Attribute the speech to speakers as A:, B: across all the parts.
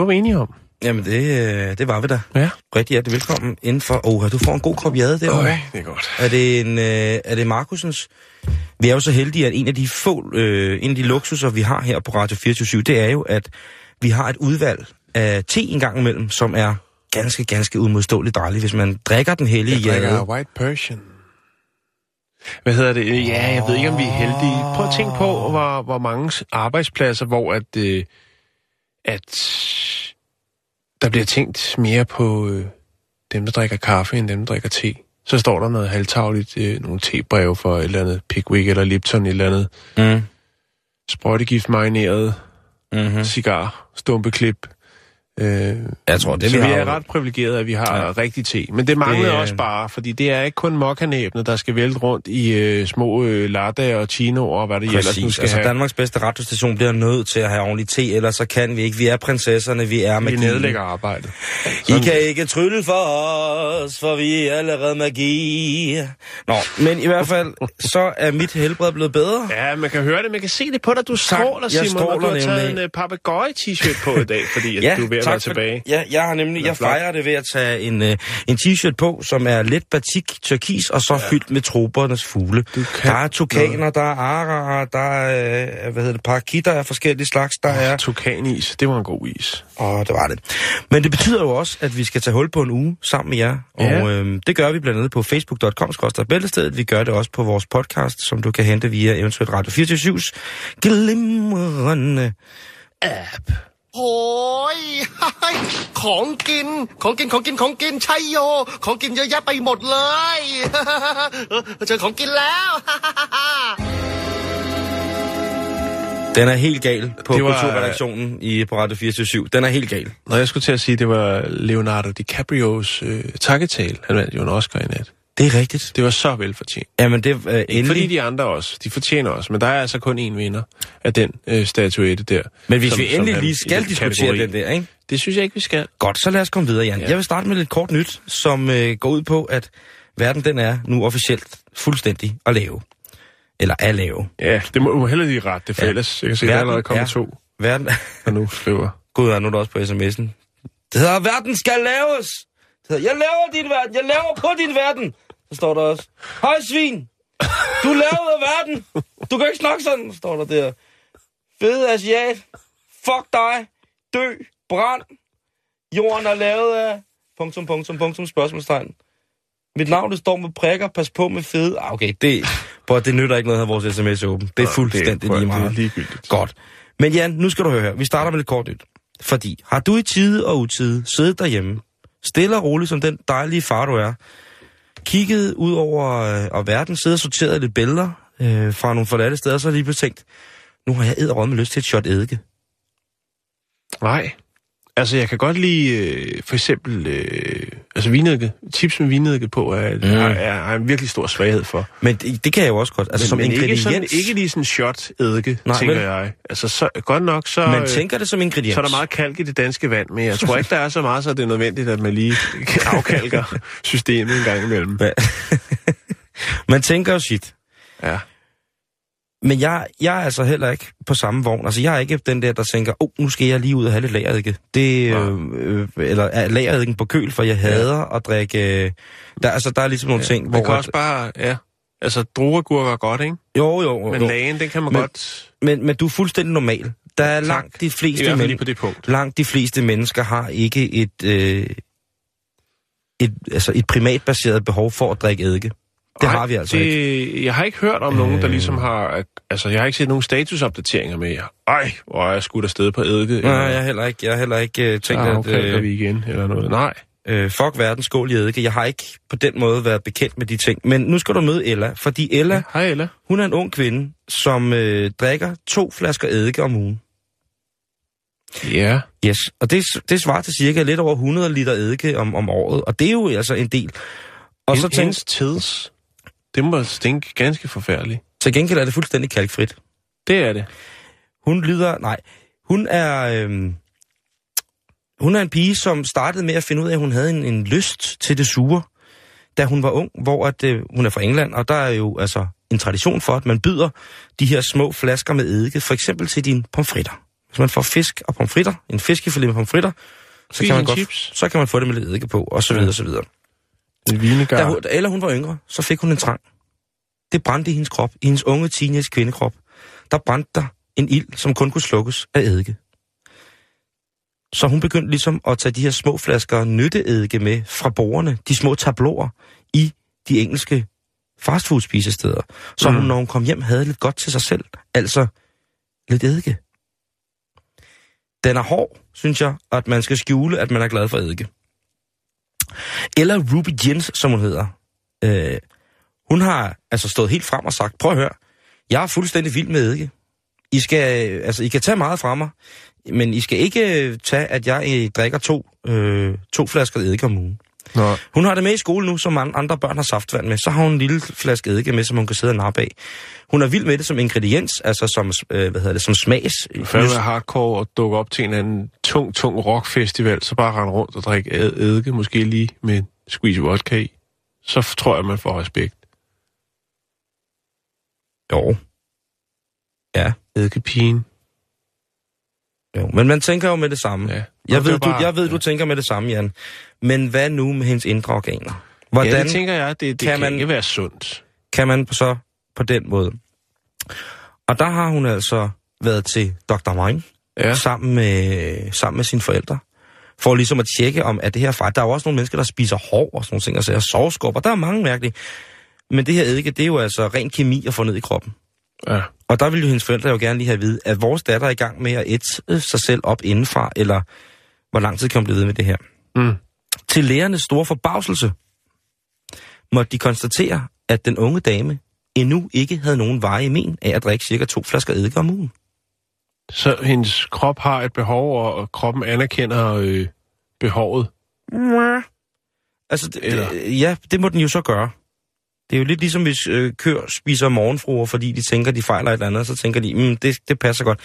A: Var vi enige om.
B: Jamen, det, øh, det var vi da.
A: Ja.
B: Rigtig hjertelig velkommen indenfor. Åh, du får en god kop jade derovre.
A: Øj, det er godt.
B: Er det, en, øh, er det Markusens? Vi er jo så heldige, at en af de få, øh, en af de luksuser, vi har her på Radio 24 det er jo, at vi har et udvalg af te en gang imellem, som er ganske, ganske udmodståeligt dejligt, hvis man drikker den hellige
A: Jeg
B: jade.
A: drikker White Persian. Hvad hedder det? Ja, jeg ved ikke, om vi er heldige. Prøv at tænke på, hvor, hvor mange arbejdspladser, hvor at, øh, at der bliver tænkt mere på øh, dem, der drikker kaffe, end dem, der drikker te. Så står der noget halvtagligt, øh, nogle tebreve for et eller andet Pickwick eller Lipton, et eller andet
B: Mm.
A: sprøjtegift marineret
B: Mm-hmm.
A: cigar, stumpeklip. Øh,
B: Jeg tror, det
A: så
B: vi
A: vi er ret privilegerede, at vi har
B: Ja.
A: ja. rigtig te. Men det mangler
B: Det, øh,
A: også bare, fordi det er ikke kun mokkanæbene, der skal vælte rundt i øh, små øh, latte og chinoer og hvad det ellers nu
B: Præcis.
A: skal
B: Altså,
A: have.
B: Danmarks bedste radiostation bliver nødt til at have ordentlig te, ellers så kan vi ikke. Vi er prinsesserne, vi er
A: Vi
B: magi.
A: nedlægger arbejdet.
B: I kan ikke trylle for os, for vi er allerede magi. Nå, men i hvert fald, så er mit helbred blevet bedre.
A: Ja, man kan høre det, man kan se det på dig. Du stråler,
B: Jeg
A: Simon, og
B: stråler
A: du har taget en uh, papegøje-t-shirt på i dag, fordi at du er at
B: tak for-
A: tilbage.
B: Ja, jeg har nemlig, jeg fejrer det ved at tage en, øh, en t-shirt på, som er let batik, turkis, og så ja. fyldt med tropernes fugle. Der er tukaner, der er araer, der er, øh, hvad hedder det, parakitter af forskellige slags, der er...
A: Tukanis, det var en god is.
B: Åh, det var det. Men det betyder jo også, at vi skal tage hul på en uge sammen med jer. Og
A: Ja.
B: øhm, det gør vi blandt andet på facebook.com bæltestedet. Vi gør det også på vores podcast, som du kan hente via eventuelt Radio 24 glimrende app.
C: โอ้ย ของกิน ของกิน ของกิน ของกิน ใช่โย ของกินเยอะแยะไปหมดเลย เจอของกินแล้ว
B: Den er helt gal på
A: Det var-
B: kulturredaktionen i, på Radio 24 Den er helt gal.
A: Når jeg skulle til at sige, det var Leonardo DiCaprios øh, takketale. Han vandt jo en Oscar i nat.
B: Det er rigtigt.
A: Det var så velfortjent.
B: Jamen, det er øh, endelig.
A: fordi de andre også. De fortjener også. Men der er altså kun én vinder af den øh, statuette der.
B: Men hvis
A: som-
B: vi endelig lige skal
A: den
B: diskutere
A: kategori.
B: den der, ikke?
A: Det synes jeg ikke, vi skal.
B: Godt, så lad os komme videre, Jan. Ja. Jeg vil starte med lidt kort nyt, som øh, går ud på, at verden den er nu officielt fuldstændig at lave. Eller at lave.
A: Ja, det må må heller lige rette det, for
B: Ja.
A: ellers jeg kan se, at der er allerede kommet to,
B: Verden,
A: der nu skriver.
B: Gud, er nu er der også på sms'en. Det hedder, verden skal laves. Det hedder, jeg laver din verden. Jeg laver på din verden. Så står der også. Hej svin. Du lavede verden. Du kan ikke snakke sådan, står der der. Fede asiat. Fuck dig. Dø. Brand. Jorden er lavet af... Punktum, punktum, punktum, spørgsmålstegn. Mit navn, det står med prikker. Pas på med fede... Ah, okay, det, prøv, det nytter ikke noget at have vores sms åben. Det er fuldstændig
A: prøv at-
B: lige
A: Det er
B: meget.
A: ligegyldigt.
B: Godt. Men Jan, nu skal du høre her. Vi starter med lidt kort nyt. Fordi har du i tide og utide siddet derhjemme, stille og roligt som den dejlige far du er, kigget ud over øh, og verden, siddet og sorteret lidt billeder øh, fra nogle forladte steder, så har jeg lige tænkt, nu har jeg edderrømme lyst til et shot eddike.
A: Nej. Altså, jeg kan godt lide, øh, for eksempel, øh, altså vinedike. Tips med vinedike på er,
B: Mm.
A: er, er, er en virkelig stor svaghed for.
B: Men det, det kan jeg jo også godt. Altså
A: Men,
B: som
A: men ikke,
B: ingrediens.
A: sådan, ikke lige sådan shot eddike,
B: Nej,
A: tænker
B: vel?
A: jeg. Altså, så, godt nok, så,
B: Man tænker det som ingrediens.
A: så er der meget kalk i det danske vand, men jeg tror ikke, der er så meget, så det er nødvendigt, at man lige afkalker systemet en gang imellem.
B: Man tænker jo sit.
A: Ja.
B: Men jeg, jeg er altså heller ikke på samme vogn. Altså, jeg er ikke den der, der tænker, åh, oh, nu skal jeg lige ud og have lidt lageredike. Det, øh, øh, eller er lagerediken på køl, for jeg hader at drikke... Øh, der, altså, der er ligesom nogle ting,
A: Man
B: hvor...
A: kan
B: at-
A: også bare, ja, altså druergurker er godt, ikke?
B: Jo, jo, jo.
A: Men lagen, den kan man
B: Men-
A: godt...
B: Men, men du er fuldstændig normal. Der er
A: Tak.
B: langt de
A: I
B: fleste,
A: lige på det punkt.
B: langt de fleste mennesker har ikke et, øh, et, altså et primatbaseret behov for at drikke eddike. Det har vi altså
A: det,
B: ikke.
A: Jeg har ikke hørt om nogen, der
B: Øh.
A: ligesom har... Altså, jeg har ikke set nogen statusopdateringer med jer. Ej, hvor er jeg skudt afsted på eddike.
B: Nej, jeg har heller ikke, jeg heller ikke øh,
A: så
B: tænkt, at... Øh,
A: vi igen, eller noget. Nej.
B: Øh, fuck verden, skål i eddike. Jeg har ikke på den måde været bekendt med de ting. Men nu skal du møde Ella, fordi Ella, ja.
A: Hej, Ella.
B: hun er en ung kvinde, som øh, drikker to flasker eddike om ugen.
A: Ja.
B: Yes, og det, det svarer til cirka lidt over 100 liter eddike om, om året, og det er jo altså en del. Og så tænk,
A: tids. Det må stinke ganske forfærdeligt.
B: til gengæld er det fuldstændig kalkfrit.
A: Det er det.
B: Hun lyder, nej, hun er, øhm, hun er en pige, som startede med at finde ud af, at hun havde en, en lyst til det sure, da hun var ung, hvor at, øh, hun er fra England, og der er jo altså en tradition for, at man byder de her små flasker med eddike, for eksempel til dine pomfritter. Hvis man får fisk og pomfritter, en fiskefilet med pomfritter, så kan, man godt,
A: chips.
B: så kan man få det med lidt eddike på, og så videre, og så videre.
A: En vinegar.
B: Da hun, eller hun var yngre, så fik hun en trang. Det brændte i hendes krop, i hendes unge teenage kvindekrop. Der brændte der en ild, som kun kunne slukkes af eddike. Så hun begyndte ligesom at tage de her små flasker nytteeddike med fra bordene, de små tabloer i de engelske fastfood-spisesteder. Så mm. hun, når hun kom hjem, havde lidt godt til sig selv. Altså lidt eddike. Den er hård, synes jeg, at man skal skjule, at man er glad for eddike. Eller Ruby Jens, som hun hedder. Øh, hun har altså stået helt frem og sagt, prøv at høre, jeg er fuldstændig vild med eddike. I skal, øh, altså, I kan tage meget fra mig, men I skal ikke øh, tage, at jeg øh, drikker to, øh, to flasker eddike om ugen.
A: Nå,
B: Hun har det med i skole nu, som an- andre børn har saftvand med. Så har hun en lille flaske eddike med, som hun kan sidde og nappe af. Hun er vild med det som ingrediens, altså som, øh, hvad hedder det, som smags.
A: fandme er hardcore og dukke op til en anden tung, tung rockfestival, så bare rende rundt og drikke ed- eddike, måske lige med en squeeze vodka i. Så tror jeg, man får respekt.
B: Jo. Ja,
A: Eddikepigen.
B: Jo. Men man tænker jo med det samme.
A: Ja.
B: Jeg
A: Og
B: ved,
A: var
B: du,
A: bare-
B: jeg ved, du
A: ja.
B: tænker med det samme, Jan. Men hvad nu med hendes indre organer? Hvordan
A: Ja, det tænker jeg, det, det
B: kan
A: kan,
B: man-
A: ikke være sundt.
B: kan man så på den måde? Og der har hun altså været til Dr. Mine,
A: Ja.
B: sammen, med, sammen med sine forældre, for ligesom at tjekke, om at det her fejl. Der er jo også nogle mennesker, der spiser hår og sådan nogle ting, og så soveskopper. Der er mange mærkelige. Men det her eddike, det er jo altså ren kemi at få ned i kroppen.
A: Ja.
B: Og der ville jo hendes forældre jo gerne lige have at vide, at vores datter er i gang med at ætte sig selv op indenfra, eller hvor lang tid kan hun blive ved med det her.
A: Mm.
B: Til lærernes store forbavselse måtte de konstatere, at den unge dame endnu ikke havde nogen veje i men af at drikke cirka to flasker eddike om ugen.
A: Så hendes krop har et behov, og- kroppen anerkender øh, behovet.
B: Altså, det,
A: Eller-
B: ja, det må den jo så gøre. Det er jo lidt ligesom, hvis øh, køer spiser morgenfruer, fordi de tænker, de fejler et eller andet, så tænker de, mm, det, det passer godt.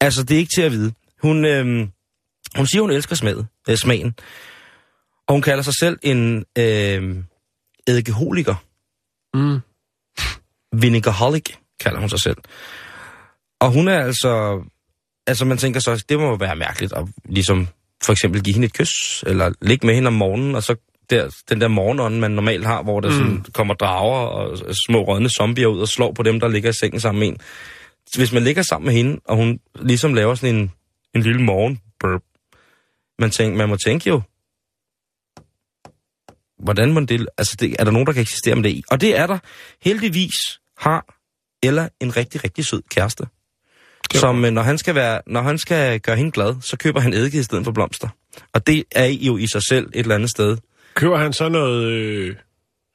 B: Altså, det er ikke til at vide. Hun, øh, hun siger, hun elsker smag, øh, smagen. Og hun kalder sig selv en øh, eddikeholiker.
A: Mm.
B: Vinegarholic, kalder hun sig selv. Og hun er altså... Altså, man tænker så, det må være mærkeligt at ligesom for eksempel give hende et kys, eller ligge med hende om morgenen, og så der, den der morgenånd, man normalt har, hvor der mm. sådan kommer drager og små rødne zombier ud og slår på dem, der ligger i sengen sammen med en. Hvis man ligger sammen med hende, og hun ligesom laver sådan en, en lille morgen burp, man, tænker, man må tænke jo, hvordan man det, altså det, er der nogen, der kan eksistere med det i? Og det er der. Heldigvis har Ella en rigtig, rigtig sød kæreste. Som øh, når han, skal være, når han skal gøre hende glad, så køber han eddike i stedet for blomster. Og det er jo i sig selv et eller andet sted.
A: Køber han så noget, øh,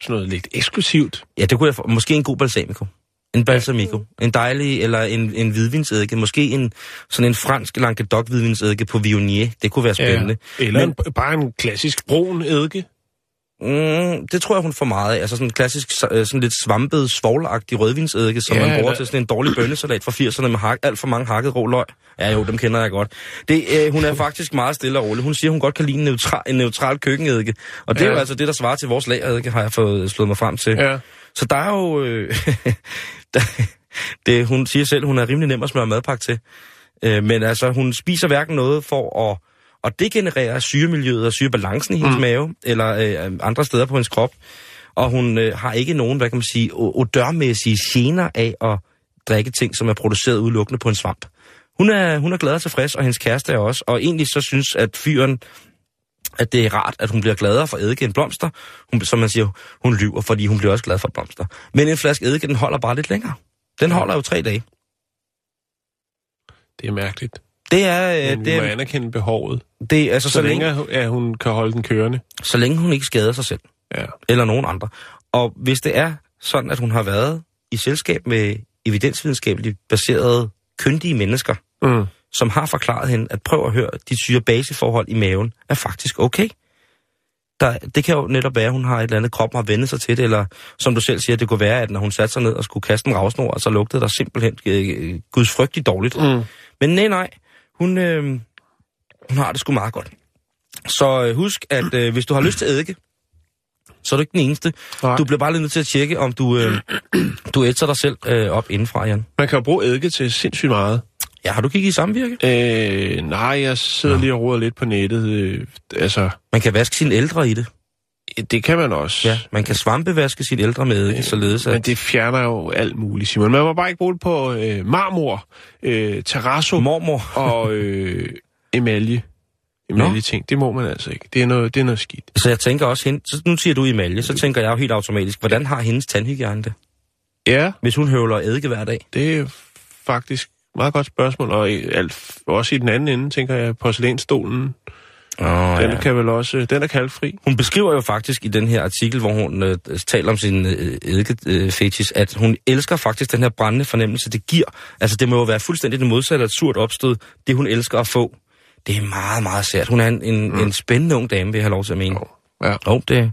A: sådan noget lidt eksklusivt?
B: Ja, det kunne jeg få. Måske en god balsamico. En balsamico. En dejlig, eller en, en hvidvinsedike. Måske en, sådan en fransk languedoc hvidvinsedike på Viognier. Det kunne være spændende.
A: Ja. Eller
B: Men-
A: en, bare en klassisk brun eddike?
B: Mm, det tror jeg, hun får meget af. Altså sådan en klassisk, øh, sådan lidt svampet, svovlagtig rødvinsedike, som
A: Ja,
B: man bruger
A: eller-
B: til sådan en dårlig bønnesalat fra 80'erne med hak, alt for mange hakket rå løg. Ja jo, dem kender jeg godt. Det, øh, hun er faktisk meget stille og rolig. Hun siger, hun godt kan lide en neutral, en neutral køkkeneddike. Og det ja. er jo altså det, der svarer til vores lagereddike, har jeg fået slået mig frem til.
A: Ja.
B: Så der er jo... Øh, der, det, hun siger selv, hun er rimelig nem at smøre madpakke til. Øh, men altså, hun spiser hverken noget for at, at degenerere syremiljøet og syrebalancen i hendes mm. mave, eller øh, andre steder på hendes krop. Og hun øh, har ikke nogen, hvad kan man sige, odørmæssige gener af at drikke ting, som er produceret udelukkende på en svamp. Hun er, hun er glad og tilfreds, og hendes kæreste er også. Og egentlig så synes, at fyren, at det er rart, at hun bliver gladere for eddike end blomster. Hun, som man siger, hun lyver, fordi hun bliver også glad for blomster. Men en flaske eddike, den holder bare lidt længere. Den holder jo tre dage.
A: Det er mærkeligt.
B: Det er,
A: Men
B: øh,
A: vi må
B: det,
A: anerkende behovet.
B: det altså
A: Så,
B: så, længe,
A: længe at hun kan holde den kørende.
B: så længe hun ikke skader sig selv.
A: Ja.
B: eller nogen andre. Og hvis det er sådan, at hun har været i selskab med evidensvidenskabeligt baserede, kyndige mennesker,
A: Mm.
B: som har forklaret hende, at prøv at høre, de syre-baseforhold i maven er faktisk okay. Der, det kan jo netop være, at hun har et eller andet krop, har vendt sig til det, eller som du selv siger, det kunne være, at når hun satte sig ned og skulle kaste en ravsnor, så lugtede der simpelthen øh, gudsfrygtigt dårligt.
A: Mm.
B: Men nej, nej, hun, øh, hun har det sgu meget godt. Så øh, husk, at øh, hvis du har lyst til eddike, så er du ikke den eneste.
A: Nej.
B: Du bliver bare lige nødt til at tjekke, om du, øh, du ætser dig selv øh, op indenfra, Jan.
A: Man kan jo bruge eddike til sindssygt meget.
B: Ja, har du kigget i samvirke?
A: Øh, nej, jeg sidder lige og roder lidt på nettet. Øh, altså,
B: Man kan vaske sine ældre i det.
A: Det kan man også.
B: Ja, man kan svampevaske sine ældre med eddike, således
A: Men
B: at...
A: det fjerner jo alt muligt, Simon. Man må bare ikke bruge det på øh, marmor, øh, terrasso
B: Mormor.
A: og øh, emalje. Emalje ting, det må man altså ikke. Det er noget, det er noget skidt.
B: Så jeg tænker også, hende, så nu siger du emalje, så tænker jeg jo helt automatisk, hvordan har hendes tandhygiejne det,
A: Ja,
B: hvis hun høvler eddike hver dag?
A: det er faktisk et meget godt spørgsmål. Og alt, også i den anden ende, tænker jeg, porcelænsstolen.
B: Oh,
A: Den kan vel også, den er kalkfri.
B: Hun beskriver jo faktisk i den her artikel, hvor hun øh, taler om sin øh, eddike-fetis, at hun elsker faktisk den her brændende fornemmelse, det giver. Altså, det må jo være fuldstændig det modsatte af et surt opstød, det hun elsker at få. Det er meget, meget sært. Hun er en, en, mm. en spændende ung dame, vil jeg have lov til at mene.
A: Ja,
B: Jo, det er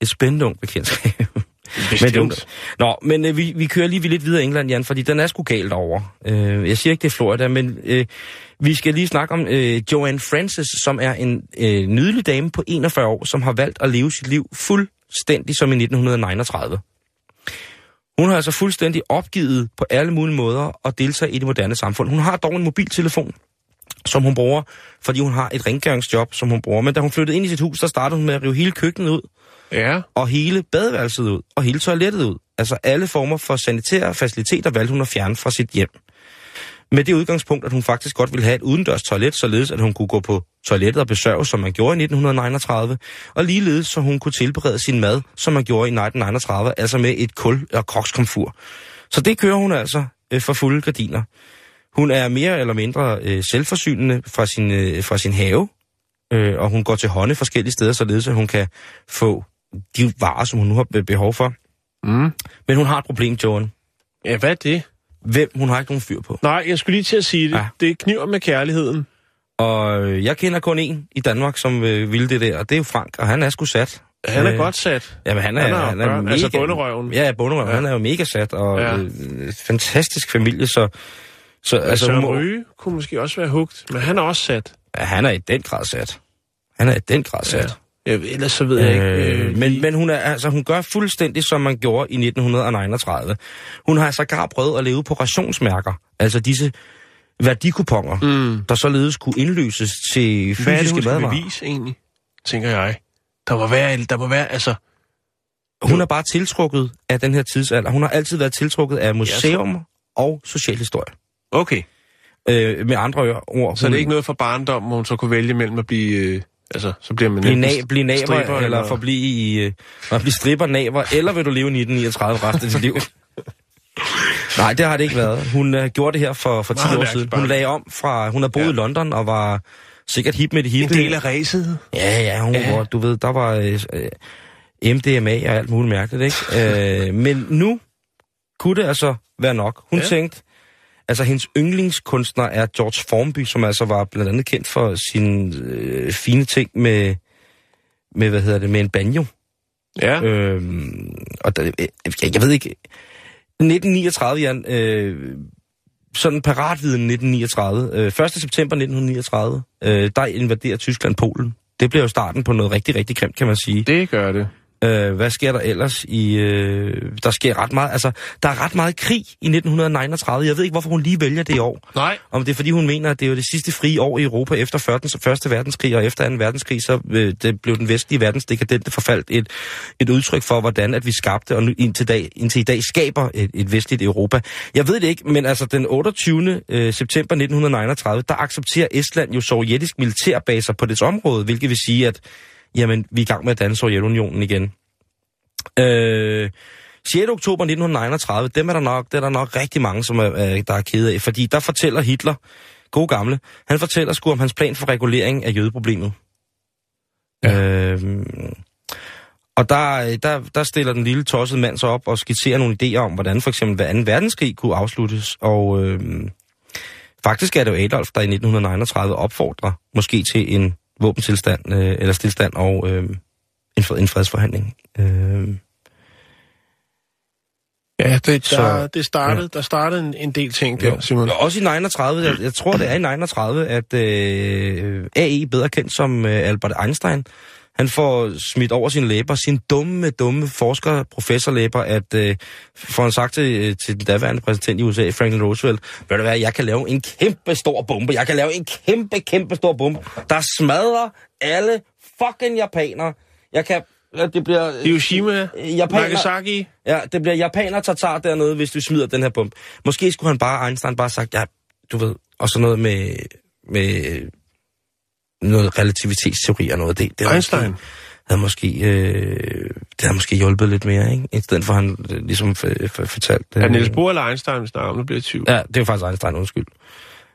B: et spændende ung bekendtskab.
A: bestemt.
B: Men, det- nå, men øh, vi, vi kører lige lidt videre i England, Jan, fordi den er sgu galt over. Øh, jeg siger ikke, det er Florida, men øh, vi skal lige snakke om øh, Joanne Francis, som er en øh, nydelig dame på 41 år, som har valgt at leve sit liv fuldstændig som i 1939. Hun har altså fuldstændig opgivet på alle mulige måder at deltage i det moderne samfund. Hun har dog en mobiltelefon, som hun bruger, fordi hun har et rengøringsjob, som hun bruger. Men da hun flyttede ind i sit hus, der startede hun med at rive hele køkkenet ud,
A: Ja,
B: og hele badeværelset ud, og hele toilettet ud. Altså alle former for sanitære faciliteter valgte hun at fjerne fra sit hjem. Med det udgangspunkt, at hun faktisk godt ville have et udendørs toilet, således at hun kunne gå på toilettet og besøge, som man gjorde i 1939, og ligeledes så hun kunne tilberede sin mad, som man gjorde i 1939, altså med et kul- og kokskomfur. Så det kører hun altså øh, for fulde gardiner. Hun er mere eller mindre øh, selvforsynende fra sin, øh, fra sin have, øh, og hun går til hånde forskellige steder, således at hun kan få de varer, som hun nu har be- behov for.
A: Mm.
B: Men hun har et problem, Joan.
A: ja hvad er det?
B: Hvem hun har ikke nogen fyr på.
A: Nej, jeg skulle lige til at sige det.
B: Ja.
A: Det kniver med kærligheden.
B: Og øh, jeg kender kun en i Danmark, som øh, ville det der, og det er jo Frank, og han er sgu sat.
A: Han er
B: Øh,
A: godt sat.
B: Jamen, han er,
A: Han har
B: han er
A: børn,
B: mega...
A: altså bunderøven.
B: Ja, bunderøven. Ja. Han er jo mega sat, og
A: Ja.
B: øh, fantastisk familie, så... så
A: Altså,
B: altså, må-
A: Ryge kunne måske også være hugt, men han er også sat.
B: ja, han er i den grad sat. Han er i den grad sat.
A: Ja, ellers så ved jeg ikke.
B: Øh,
A: Øh,
B: men, men hun, er, altså, hun gør fuldstændig, som man gjorde i 1939. Hun har altså gar prøvet at leve på rationsmærker, altså disse værdikuponger,
A: mm.
B: der således kunne indløses til fysiske madvarer.
A: bevise egentlig, tænker jeg. Der må være, der må være, altså...
B: Hun er bare tiltrukket af den her tidsalder. Hun har altid været tiltrukket af museum og socialhistorie.
A: Okay,
B: Øh, med andre ord.
A: så
B: hun,
A: det er ikke noget for barndom, hvor hun så kunne vælge mellem at blive... Øh, altså, så bliver man
B: Blive,
A: enten
B: na- blive naber,
A: stripper
B: eller forblive i... Øh, at blive stripper, naber, eller vil du leve i 1939 resten af dit liv? Nej, det har det ikke været. Hun uh, gjorde det her for, for 10
A: Meget
B: år siden. Hun lagde om fra... Hun har boet
A: Ja.
B: i London og var sikkert hip med det
A: En
B: hippe.
A: del af ræset.
B: Ja, ja, hun
A: Ja.
B: var, du ved, der var øh, øh, MDMA og alt muligt mærkeligt, ikke? øh, men nu kunne det altså være nok. Hun. Ja. tænkte, altså hendes yndlingskunstner er George Formby, som altså var blandt andet kendt for sine øh, fine ting med, med, hvad hedder det, med en banjo.
A: Ja, øh.
B: Øhm, og der, øh, jeg, jeg ved ikke, 1939, Jan, øh, sådan paratviden 1939, øh, 1. september 1939, øh, der invaderer Tyskland Polen. Det bliver jo starten på noget rigtig, rigtig grimt, kan man sige.
A: det gør det.
B: Øh, hvad sker der ellers i... Øh, der sker ret meget... Altså, der er ret meget krig i 1939. Jeg ved ikke, hvorfor hun lige vælger det i år.
A: Nej.
B: Om det er, fordi hun mener, at det er jo det sidste frie år i Europa efter første, første verdenskrig, og efter 2. verdenskrig, så øh, det blev den vestlige verdens dekadente forfald et, et udtryk for, hvordan at vi skabte, og nu indtil, dag, indtil i dag skaber et, et vestligt Europa. Jeg ved det ikke, men altså den 28. Øh, september 1939, der accepterer Estland jo sovjetisk militærbaser på dets område, hvilket vil sige, at jamen, vi er i gang med at danne Sovjetunionen igen. Øh, 6. oktober 1939, dem er der nok, det er der nok rigtig mange, som er, øh, der er kede af, fordi der fortæller Hitler gode gamle, han fortæller sgu om hans plan for regulering af jødeproblemet. Ja. Øhm, og der, der, der stiller den lille tossede mand sig op og skitserer nogle idéer om, hvordan for eksempel 2. verdenskrig kunne afsluttes. Og øhm, faktisk er det jo Adolf, der i 1939 opfordrer måske til en våbentilstand, øh, eller stillstand og øh, en, fred, en fredsforhandling. Øh,
A: Ja, det,
B: Så-
A: der, det startede,
B: ja.
A: der startede en, en del ting der,
B: Jo.
A: Simon.
B: Og Også i 39, jeg, jeg tror det er i 39, at øh, AE, bedre kendt som øh, Albert Einstein, han får smidt over sine læber, sin dumme, dumme forsker, professorlæber, at øh, får han sagt til, til den daværende præsident i USA, Franklin Roosevelt, ved du hvad, jeg kan lave en kæmpe stor bombe, jeg kan lave en kæmpe, kæmpe stor bombe, der smadrer alle fucking japanere. Jeg kan, det bliver...
A: Hiroshima,
B: Japaner,
A: Nagasaki.
B: Ja, det bliver japaner tatar dernede, hvis du smider den her bombe. Måske skulle han bare, Einstein bare sagt, ja, du ved, og sådan noget med, med noget relativitetsteori og noget det. det
A: Einstein.
B: Måske, havde måske, øh, det havde måske hjulpet lidt mere, ikke? I stedet for, han øh, ligesom f- f- fortalt...
A: Er det Niels Bohr eller Einstein, vi snakker om? Nu bliver jeg tvivl.
B: Ja, det er faktisk Einstein, undskyld.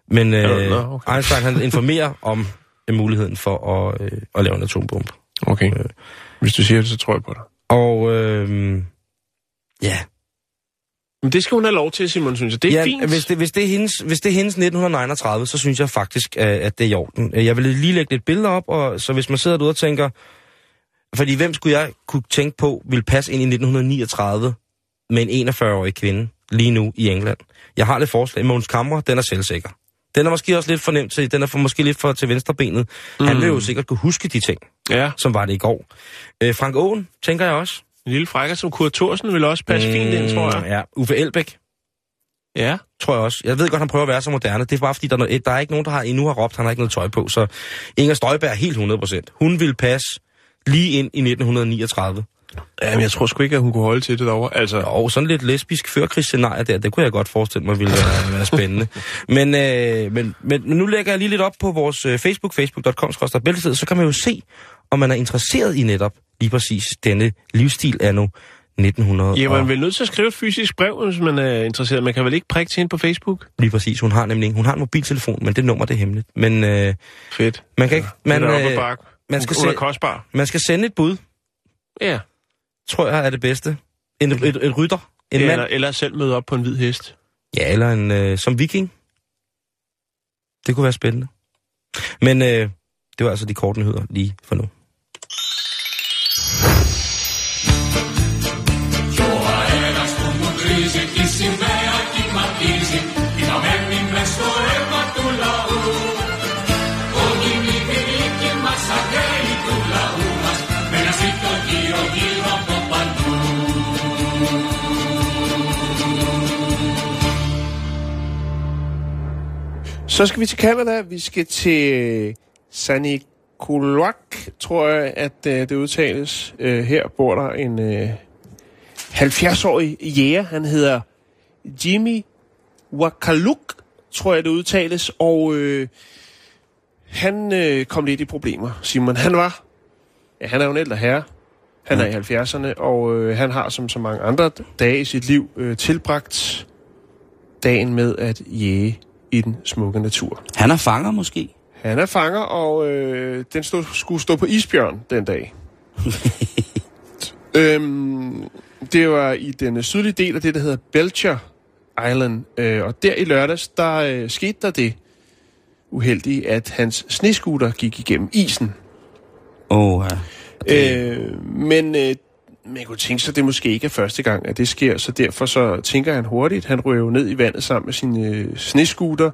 B: Men øh,
A: okay.
B: Einstein, han informerer om øh, muligheden for at, øh, at lave en atombombe.
A: Okay. Hvis du siger det, så tror jeg på dig.
B: Og øh, ja,
A: Men det skal hun have lov til, Simon, synes jeg. Det er
B: ja,
A: fint.
B: Hvis det, hvis, det er hendes, hvis det er hendes 1939, så synes jeg faktisk, at at det er i orden. Jeg vil lige lægge lidt billeder op, og så hvis man sidder derude og tænker, fordi hvem skulle jeg kunne tænke på, vil passe ind i 1939 med en 41-årig kvinde lige nu i England? Jeg har lidt forslag. Måns Kammer, den er selvsikker. Den er måske også lidt for nemt til, den er for, måske lidt for til venstrebenet. Mm. Han vil jo sikkert kunne huske de ting,
A: Ja,
B: som var det i går. Øh, Frank Aaen, tænker jeg også.
A: En lille frækker som Kurt Thorsen vil også passe mm. fint ind, tror jeg.
B: Ja, Uffe Elbæk,
A: Ja.
B: tror jeg også. Jeg ved godt, han prøver at være så moderne. Det er bare fordi, der er, noget, der er ikke nogen, der har endnu har råbt, han har ikke noget tøj på. Så Inger Støjberg er helt 100%. Hun vil passe lige ind i 1939.
A: ja, men jeg tror sgu ikke, at hun kunne holde til det derovre. Altså,
B: Og sådan lidt lesbisk førkrigsscenarie der, det kunne jeg godt forestille mig ville være, være spændende. Men, øh, men, men, men nu lægger jeg lige lidt op på vores øh, Facebook, facebook.com, så kan man jo se, om man er interesseret i netop lige præcis denne livsstil anno 1900.
A: ja, man er vel nødt til at skrive et fysisk brev, hvis man er interesseret. Man kan vel ikke prikke til hende på Facebook?
B: Lige præcis. Hun har nemlig hun har en mobiltelefon, men det nummer det er hemmeligt. Men øh,
A: Fedt.
B: man kan ikke... Man,
A: er
B: øh, man skal
A: er
B: se-
A: kostbar.
B: man skal sende et bud,
A: Ja.
B: tror jeg er det bedste. En, et, et, et rytter. En
A: ja
B: mand.
A: eller, eller selv møde op på en hvid hest.
B: Ja, eller en øh, som viking. Det kunne være spændende. Men øh, det var altså de korte nyheder lige for nu.
A: Så skal vi til Canada. Vi skal til øh, Sanikulak, tror jeg, at øh, det udtales. Øh, her bor der en øh, 70-årig jæger. Han hedder Jimmy Wakaluk, tror jeg, det udtales. Og øh, han øh, kom lidt i problemer, Simon. Han var, ja, han er jo en ældre herre. Han er i 70'erne, og øh, han har som så mange andre dage i sit liv øh, tilbragt dagen med at jæge i den smukke natur.
D: Han er fanger måske.
A: Han er fanger, og øh, den stod, skulle stå på isbjørn den dag. øhm, det var i den sydlige del af det, der hedder Belcher Island. Øh, og der i lørdags, der øh, skete der det uheldige, at hans snescooter gik igennem isen.
D: Åh, oh, ja.
A: Øh, men øh, man kunne tænke sig, at det måske ikke er første gang, at det sker, så derfor så tænker han hurtigt. Han jo ned i vandet sammen med sin øh, snescooter,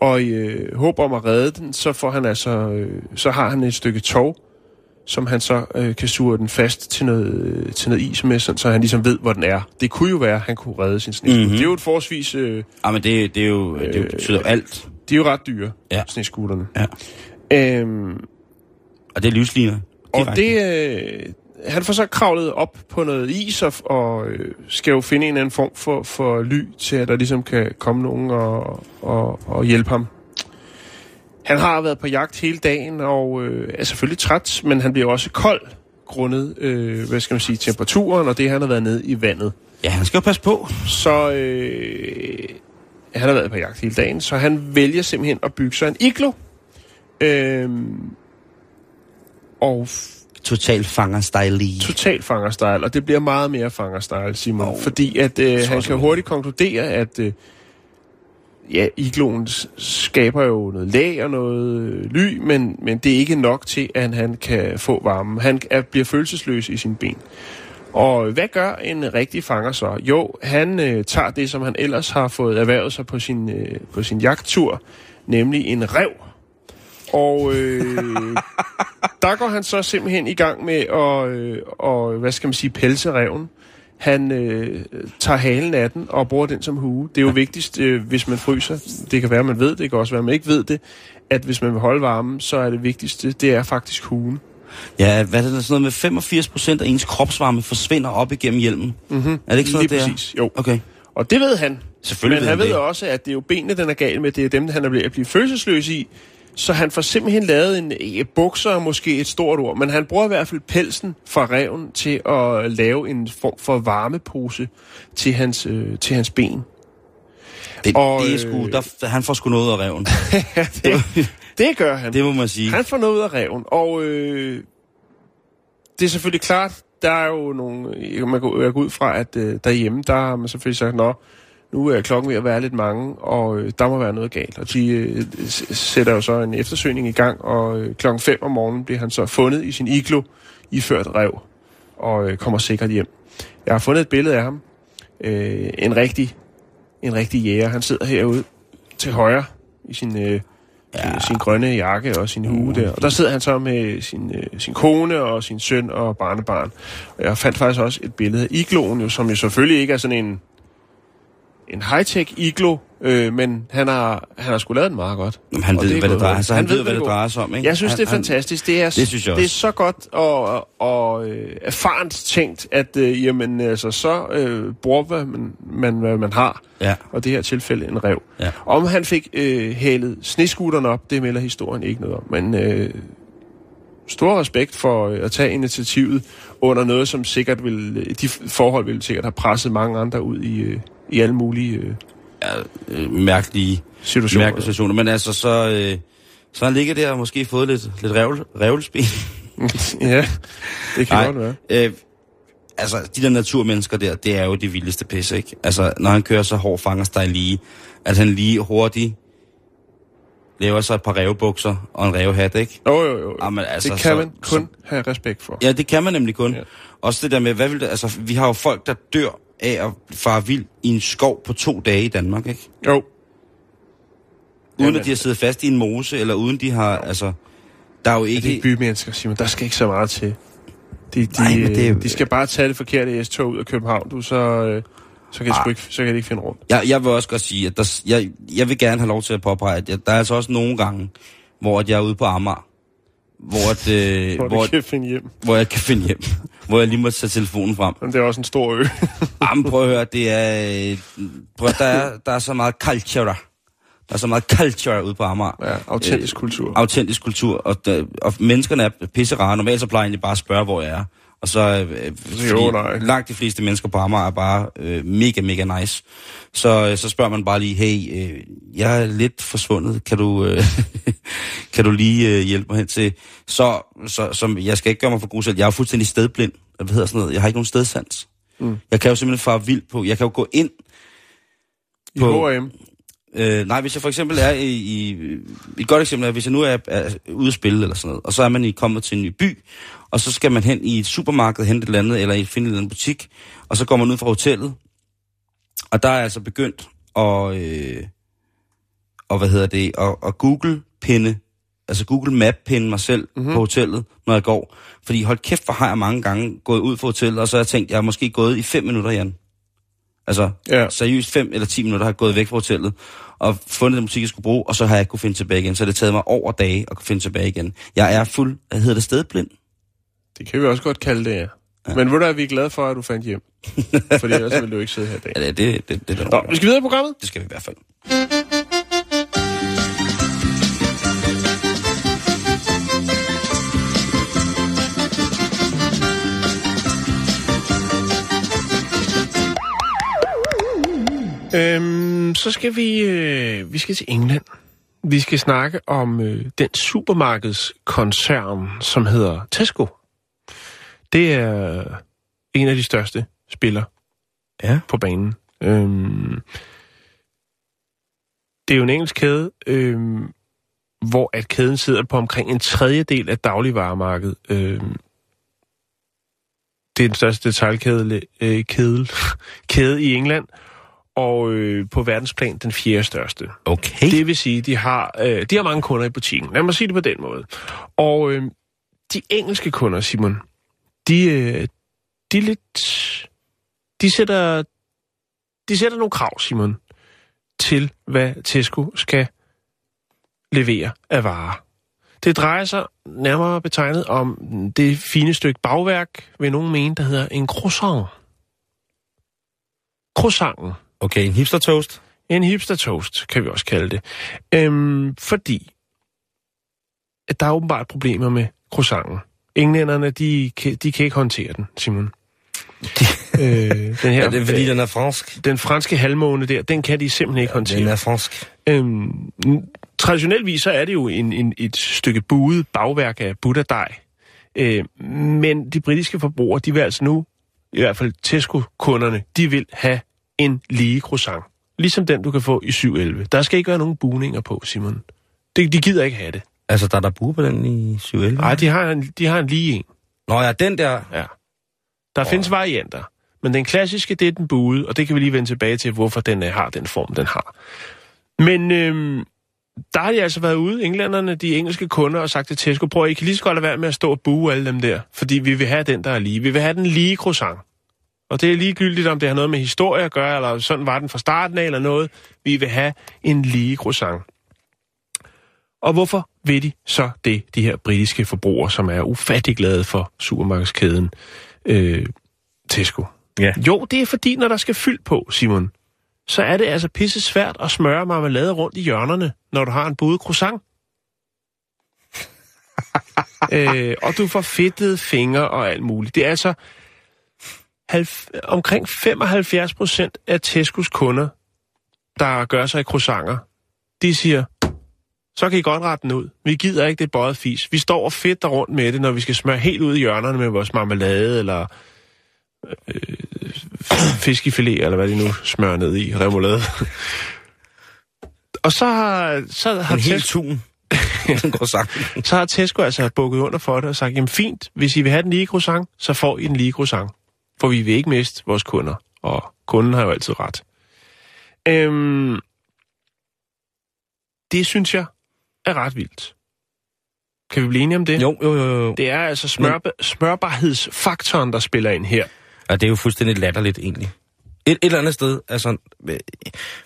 A: og i øh, håb om at redde den, så, får han altså, øh, så har han et stykke tov, som han så øh, kan sure den fast til noget, øh, til noget is med, sådan, så han ligesom ved, hvor den er. Det kunne jo være, at han kunne redde sin.
D: Mhm.
A: Mm-hmm. Det er jo et forholdsvis... Øh,
D: Ah, men det, det, er jo, det er jo- betyder alt.
A: de er jo ret dyre,
D: Ja.
A: snescooterne.
D: Ja.
A: Øhm,
D: Og det er livsliner.
A: Og det, øh, han får så kravlet op på noget is og, og øh, skal jo finde en eller anden form for, for ly til, at der ligesom kan komme nogen og, og, og hjælpe ham. Han har været på jagt hele dagen og øh, er selvfølgelig træt, men han bliver også kold grundet, øh, hvad skal man sige, temperaturen og det, han har været nede i vandet.
D: Ja, han skal jo passe på.
A: Så øh, han har været på jagt hele dagen, så han vælger simpelthen at bygge sig en iglo. Øhm, og
B: Total fanger-style
A: total fangerstyle, og det bliver meget mere fangerstyle, Simon. Oh, fordi at øh, han kan hurtigt konkludere, at øh, ja, igloen skaber jo noget lag og noget øh, ly, men, men det er ikke nok til, at han kan få varme. Han er, bliver følelsesløs i sin ben. Og hvad gør en rigtig fanger så? Jo, han øh, tager det, som han ellers har fået erhvervet sig på sin, øh, på sin jagttur, nemlig en rev. Og øh, der går han så simpelthen i gang med at, øh, og, hvad skal man sige, pelse reven. Han øh, tager halen af den og bruger den som hue. Det er jo vigtigst, øh, hvis man fryser. Det kan være, man ved det, det kan også være, man ikke ved det, at hvis man vil holde varmen, så er det vigtigste, det er faktisk huen.
B: Ja, hvad er det sådan noget med 85 procent af ens kropsvarme forsvinder op igennem hjelmen? Mm-hmm. Er det ikke sådan,
A: Lige
B: det er?
A: præcis, jo.
B: Okay.
A: Og det ved han.
B: Selvfølgelig
A: Men
B: ved
A: han
B: han
A: ved
B: det.
A: også, at det er jo benene, den er gal med. Det er dem, han er ved at blive følelsesløs i. Så han får simpelthen lavet en eh, bukser, er måske et stort ord, men han bruger i hvert fald pelsen fra reven til at lave en form for varmepose til hans, øh, til hans ben.
B: Det,
A: Og,
B: det er sgu,
A: øh,
B: der, han får sgu noget af reven.
A: det, det gør han.
B: Det må man sige.
A: Han får noget ud af reven, og øh, det er selvfølgelig klart, der er jo nogle, man går, jeg går ud fra, at øh, derhjemme, der har man selvfølgelig sagt, nå, nu er klokken ved at være lidt mange, og øh, der må være noget galt. Og de øh, sætter jo så en eftersøgning i gang, og øh, klokken 5 om morgenen bliver han så fundet i sin iglo, iført rev, og øh, kommer sikkert hjem. Jeg har fundet et billede af ham. Øh, en rigtig, en rigtig jæger. Han sidder herude til højre i sin, øh, ja. sin grønne jakke og sin hue der. Og der sidder han så med sin, øh, sin kone og sin søn og barnebarn. Og jeg fandt faktisk også et billede af igloen, jo, som jo selvfølgelig ikke er sådan en, en high-tech iglo, øh, men han har, han har sgu lavet den meget godt.
B: Jamen, han ved,
A: er
B: hvad det drejer
A: hurtigt.
B: sig. Han, ved, hvad det
A: går.
B: drejer sig om, ikke?
A: Jeg synes,
B: han,
A: det er fantastisk. Det er,
B: Det synes jeg
A: det er så godt og, og øh, erfarent tænkt, at øh, jamen, altså, så øh, bruger man, man, hvad man har.
B: Ja.
A: Og det her tilfælde en rev.
B: Ja.
A: Om han fik øh, hælet sneskutteren op, det melder historien ikke noget om. Men øh, stor respekt for øh, at tage initiativet under noget, som sikkert vil, de forhold vil sikkert have presset mange andre ud i, øh, i alle mulige øh,
B: Øh, mærkelige,
A: situationer.
B: mærkelige situationer. Men altså, så, øh, så han ligger der og måske fået lidt, lidt revl, revlespil.
A: ja, det kan godt være.
B: Øh, altså, de der naturmennesker der, det er jo det vildeste pis, ikke? Altså, når han kører så hård fangersteg lige, at han lige hurtigt laver sig et par revbukser og en revhat, ikke?
A: Jo, jo, jo.
B: Jamen, altså,
A: det kan
B: så-
A: man kun have respekt for.
B: Ja, det kan man nemlig kun.
A: Ja.
B: Ja. Også det der med, hvad vil det, altså, vi har jo folk, der dør af at fare vild i en skov på to dage i Danmark, ikke?
A: Jo.
B: Uden
A: Jamen,
B: at de har siddet fast i en mose, eller uden de har, altså... Der er jo
A: Det er
B: ikke...
A: ikke bymennesker, Simon. Der skal ikke så meget til. De, de,
B: Nej, men det er
A: de skal bare tage det forkerte S-tog ud af København, du, så, øh, så, kan sgu ikke, så kan de ikke finde rundt.
B: Jeg, jeg vil også godt sige, at der, jeg, jeg vil gerne have lov til at påpege, at jeg, der er altså også nogle gange, hvor at jeg er ude på Amager, hvor, at, øh,
A: Hvor,
B: hvor,
A: kan finde hjem.
B: hvor jeg kan finde hjem, hvor jeg lige må tage telefonen frem.
A: Men det er også en stor ø.
B: Jamen, prøv at høre, det er... øh, Prøv, der, er, der er så meget culture. Der er så meget culture ude på Amager.
A: ja, autentisk kultur.
B: Autentisk kultur, og, der, og menneskerne er pisse rare. Normalt så plejer jeg egentlig bare at spørge, hvor jeg er. Og så øh, fordi
A: nej.
B: langt de fleste mennesker på Amager er bare øh, mega, mega nice. Så, øh, så spørger man bare lige, hey, øh, jeg er lidt forsvundet, kan du, øh, kan du lige øh, hjælpe mig hen til? Så, så som, jeg skal ikke gøre mig for grusel, jeg er jo fuldstændig stedblind. Hvad hedder sådan noget? Jeg har ikke nogen stedsans. Mm. Jeg kan jo simpelthen fare vild på, jeg kan jo gå ind
A: I
B: på-
A: H&M.
B: Øh, nej, hvis jeg for eksempel er i, i... Et godt eksempel er, hvis jeg nu er, er ude at spille eller sådan noget, og så er man i, kommet til en ny by, og så skal man hen i et supermarked, hente et eller andet, eller i finde en butik, og så går man ud fra hotellet, og der er jeg altså begyndt at... Øh, og hvad hedder det? At, at Google-pinde, altså Google Map-pinde mig selv mm-hmm. på hotellet, når jeg går. Fordi hold kæft, hvor har jeg mange gange gået ud fra hotellet, og så har jeg tænkt, jeg har måske gået i fem minutter, Jan. Altså, Ja. seriøst fem eller ti minutter har jeg gået væk fra hotellet, og fundet den musik, jeg skulle bruge, og så har jeg ikke kunne finde tilbage igen. Så det har taget mig over dage at kunne finde tilbage igen. Jeg er fuld, hvad hedder det, stedblind?
A: Det kan vi også godt kalde det, ja. ja. Men ved du, at vi er glade for, at du fandt hjem. Fordi ellers ville du ikke sidde her i dag.
B: Ja, det, det, det, det, det,
A: Nå, vi skal videre i programmet.
B: det skal vi i hvert fald.
A: Øhm, så skal vi, øh, vi skal til England. Vi skal snakke om øh, den supermarkedskoncern, som hedder Tesco. Det er en af de største spillere
B: Ja.
A: på banen. Øhm, det er jo en engelsk kæde, øhm, hvor at kæden sidder på omkring en tredjedel af dagligvaremarkedet. Øhm, det er den største detaljkæde øh, kæde, kæde i England, og øh, på verdensplan den fjerde største.
B: Okay.
A: Det vil sige, de har, øh, de har mange kunder i butikken. Lad mig sige det på den måde. Og øh, de engelske kunder, Simon, de, øh, de er lidt... De sætter, de sætter nogle krav, Simon, til hvad Tesco skal levere af varer. Det drejer sig nærmere betegnet om det fine stykke bagværk, vil nogen mene, der hedder en croissant. Croissanten.
B: Okay, en hipster toast.
A: En hipster toast, kan vi også kalde det. Øhm, fordi at der er åbenbart problemer med croissanten. Englænderne, de, kan- de kan ikke håndtere den, Simon. øh, den her,
B: Ja, det er fordi, den er fransk.
A: den franske halvmåne der, den kan de simpelthen ikke håndtere.
B: Den er fransk.
A: Øhm, traditioneltvis så er det jo en, en, et stykke buet bagværk af butterdej. Øh, men de britiske forbrugere, de vil altså nu, i hvert fald Tesco-kunderne, de vil have en lige croissant. Ligesom den, du kan få i 711. Der skal ikke være nogen buninger på, Simon. De, de gider ikke have det.
B: Altså, der er der bue på den i 711?
A: Nej, de har en, de har en lige en.
B: Nå ja, den der.
A: Ja. Der oh. findes varianter. Men den klassiske, det er den buede, og det kan vi lige vende tilbage til, hvorfor den øh, har den form, den har. Men øhm, der har de altså været ude, englænderne, de engelske kunder, og sagt til Tesco, prøv at I kan lige så godt lade være med at stå og bue alle dem der, fordi vi vil have den, der er lige. Vi vil have den lige croissant. Og det er ligegyldigt, om det har noget med historie at gøre, eller sådan var den fra starten af, eller noget. Vi vil have en lige croissant. Og hvorfor vil de så det, de her britiske forbrugere, som er ufattelig glade for supermarkedskæden øh, Tesco?
B: Ja.
A: Jo, det er fordi, når der skal fyld på, Simon, så er det altså pisse svært at smøre marmelade rundt i hjørnerne, når du har en budet croissant. øh, og du får fedtede fingre og alt muligt. Det er altså halv, omkring 75 procent af Tescos kunder, der gør sig i croissanter, de siger, så kan I godt rette den ud. Vi gider ikke det bøjet fis. Vi står og fedter rundt med det, når vi skal smøre helt ud i hjørnerne med vores marmelade, eller øh, fiskefilet, eller hvad de nu smører ned i, remoulade. og så har, så har
B: En hel
A: Tesco,
B: tun. Den går sagt.
A: så har Tesco altså bukket under for det og sagt, jamen fint, hvis I vil have den lige croissant, så får I den lige croissant. For vi vil ikke miste vores kunder, og kunden har jo altid ret. Øhm, det synes jeg er ret vildt. Kan vi blive enige om det?
B: Jo, jo, jo, jo.
A: Det er altså smør, smørbarhedsfaktoren, der spiller ind her.
B: Ja, det er jo fuldstændig latterligt, egentlig. Et, et eller andet sted, altså, øh,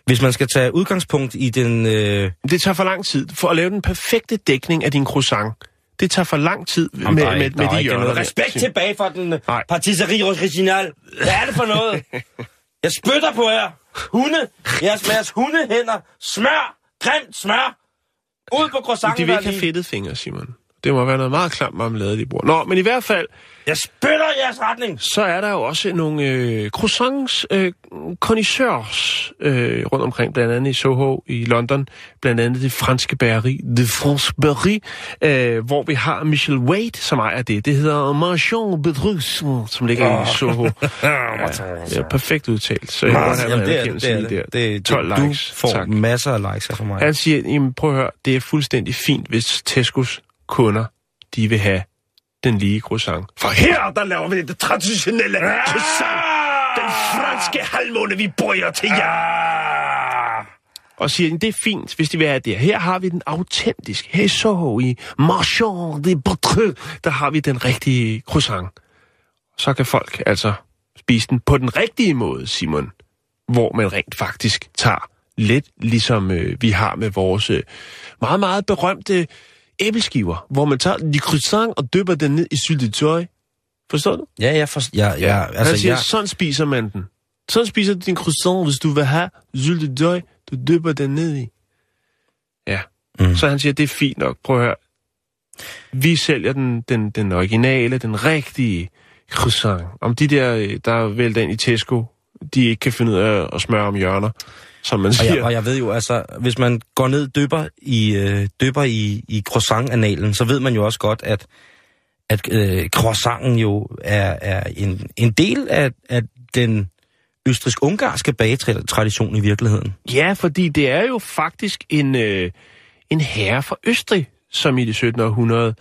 B: hvis man skal tage udgangspunkt i den... Øh,
A: Det tager for lang tid. For at lave den perfekte dækning af din croissant, det tager for lang tid med,
B: Jamen,
A: med,
B: der er-
A: med,
B: der
A: med
B: er
A: de hjørner.
B: noget
A: der.
B: Respekt tilbage for den øh,
A: Nej.
B: patisserie original. Hvad er det for noget? Jeg spytter på jer. Hunde. Jeres, jeres hundehænder. Smør. Grimt smør. Ud på croissanten.
A: De vil ikke have fedtede fingre, Simon. Det må være noget meget klamt marmelade, de bruger. Nå, men i hvert fald,
B: Jeg spytter i jeres retning.
A: så er der jo også nogle øh, croissants, øh, connoisseurs øh, rundt omkring, blandt andet i Soho i London, blandt andet det franske bageri, The France Berry, øh, hvor vi har Michel Wade, som ejer det. Det hedder Marchand Bedrus, som ligger i Soho. Ja, det er perfekt udtalt, så jeg godt have en
B: det er det.
A: anerkendelse
B: Det er
A: lige
B: det.
A: der.
B: det, det
A: 12
B: du
A: likes,
B: får
A: tak.
B: masser af likes her fra mig.
A: Han siger, jamen prøv at høre, det er fuldstændig fint, hvis Tescos kunder, de vil have den lige croissant. For her, der laver vi det traditionelle croissant. Den franske halvmåne, vi bøjer til jer. Og siger, det er fint, hvis de vil have det. Her har vi den autentiske. Her i Soho, i Marchand de Beautreux, der har vi den rigtige croissant. Så kan folk altså spise den på den rigtige måde, Simon. Hvor man rent faktisk tager lidt ligesom øh, vi har med vores øh, meget, meget berømte æbleskiver, hvor man tager de croissant og dypper den ned i syltetøj. Forstår du?
B: Ja, jeg for, ja, ja,
A: Altså, Han siger,
B: jeg,
A: sådan spiser man den. Sådan spiser du din croissant, hvis du vil have syltetøj, du dypper den ned i. Ja. Mm. Så han siger, det er fint nok. Prøv at høre. Vi sælger den, den, den originale, den rigtige croissant. Om de der, øh, der vælter ind i Tesco, de ikke kan finde ud af at smøre om hjørner, som man
B: Og
A: siger.
B: jeg, og jeg ved jo, altså, hvis man går ned dypper i, øh, dypper i, i croissant-analen, så ved man jo også godt, at, at øh, croissanten jo er, er en, en del af, af den østrisk-ungarske bagetradition i virkeligheden.
A: Ja, fordi det er jo faktisk en, øh, en herre fra Østrig, som i det 17. århundrede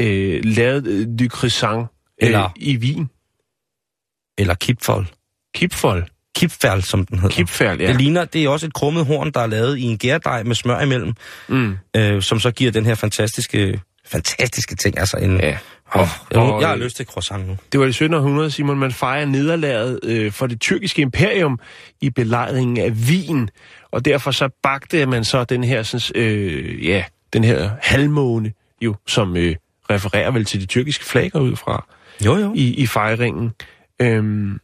A: øh, lavede øh, du croissant øh,
B: Eller-
A: i Wien.
B: Eller kipfold.
A: Kipfold.
B: Kipfærl, som den hedder.
A: Kipfærl, ja.
B: Det ligner, det er også et krummet horn, der er lavet i en gærdej med smør imellem,
A: Mm.
B: øh, som så giver den her fantastiske, fantastiske ting. Altså en,
A: Ja.
B: Oh, jeg,
A: og,
B: jeg har lyst til croissant nu.
A: Det var det 17. århundrede, Simon. Man fejrer nederlaget øh, for det tyrkiske imperium i belejringen af Wien. Og derfor så bagte man så den her, sådan, øh, ja, den her halvmåne, jo, som øh, refererer vel til de tyrkiske flag ud fra
B: Jo, jo.
A: i, i fejringen. Øhm,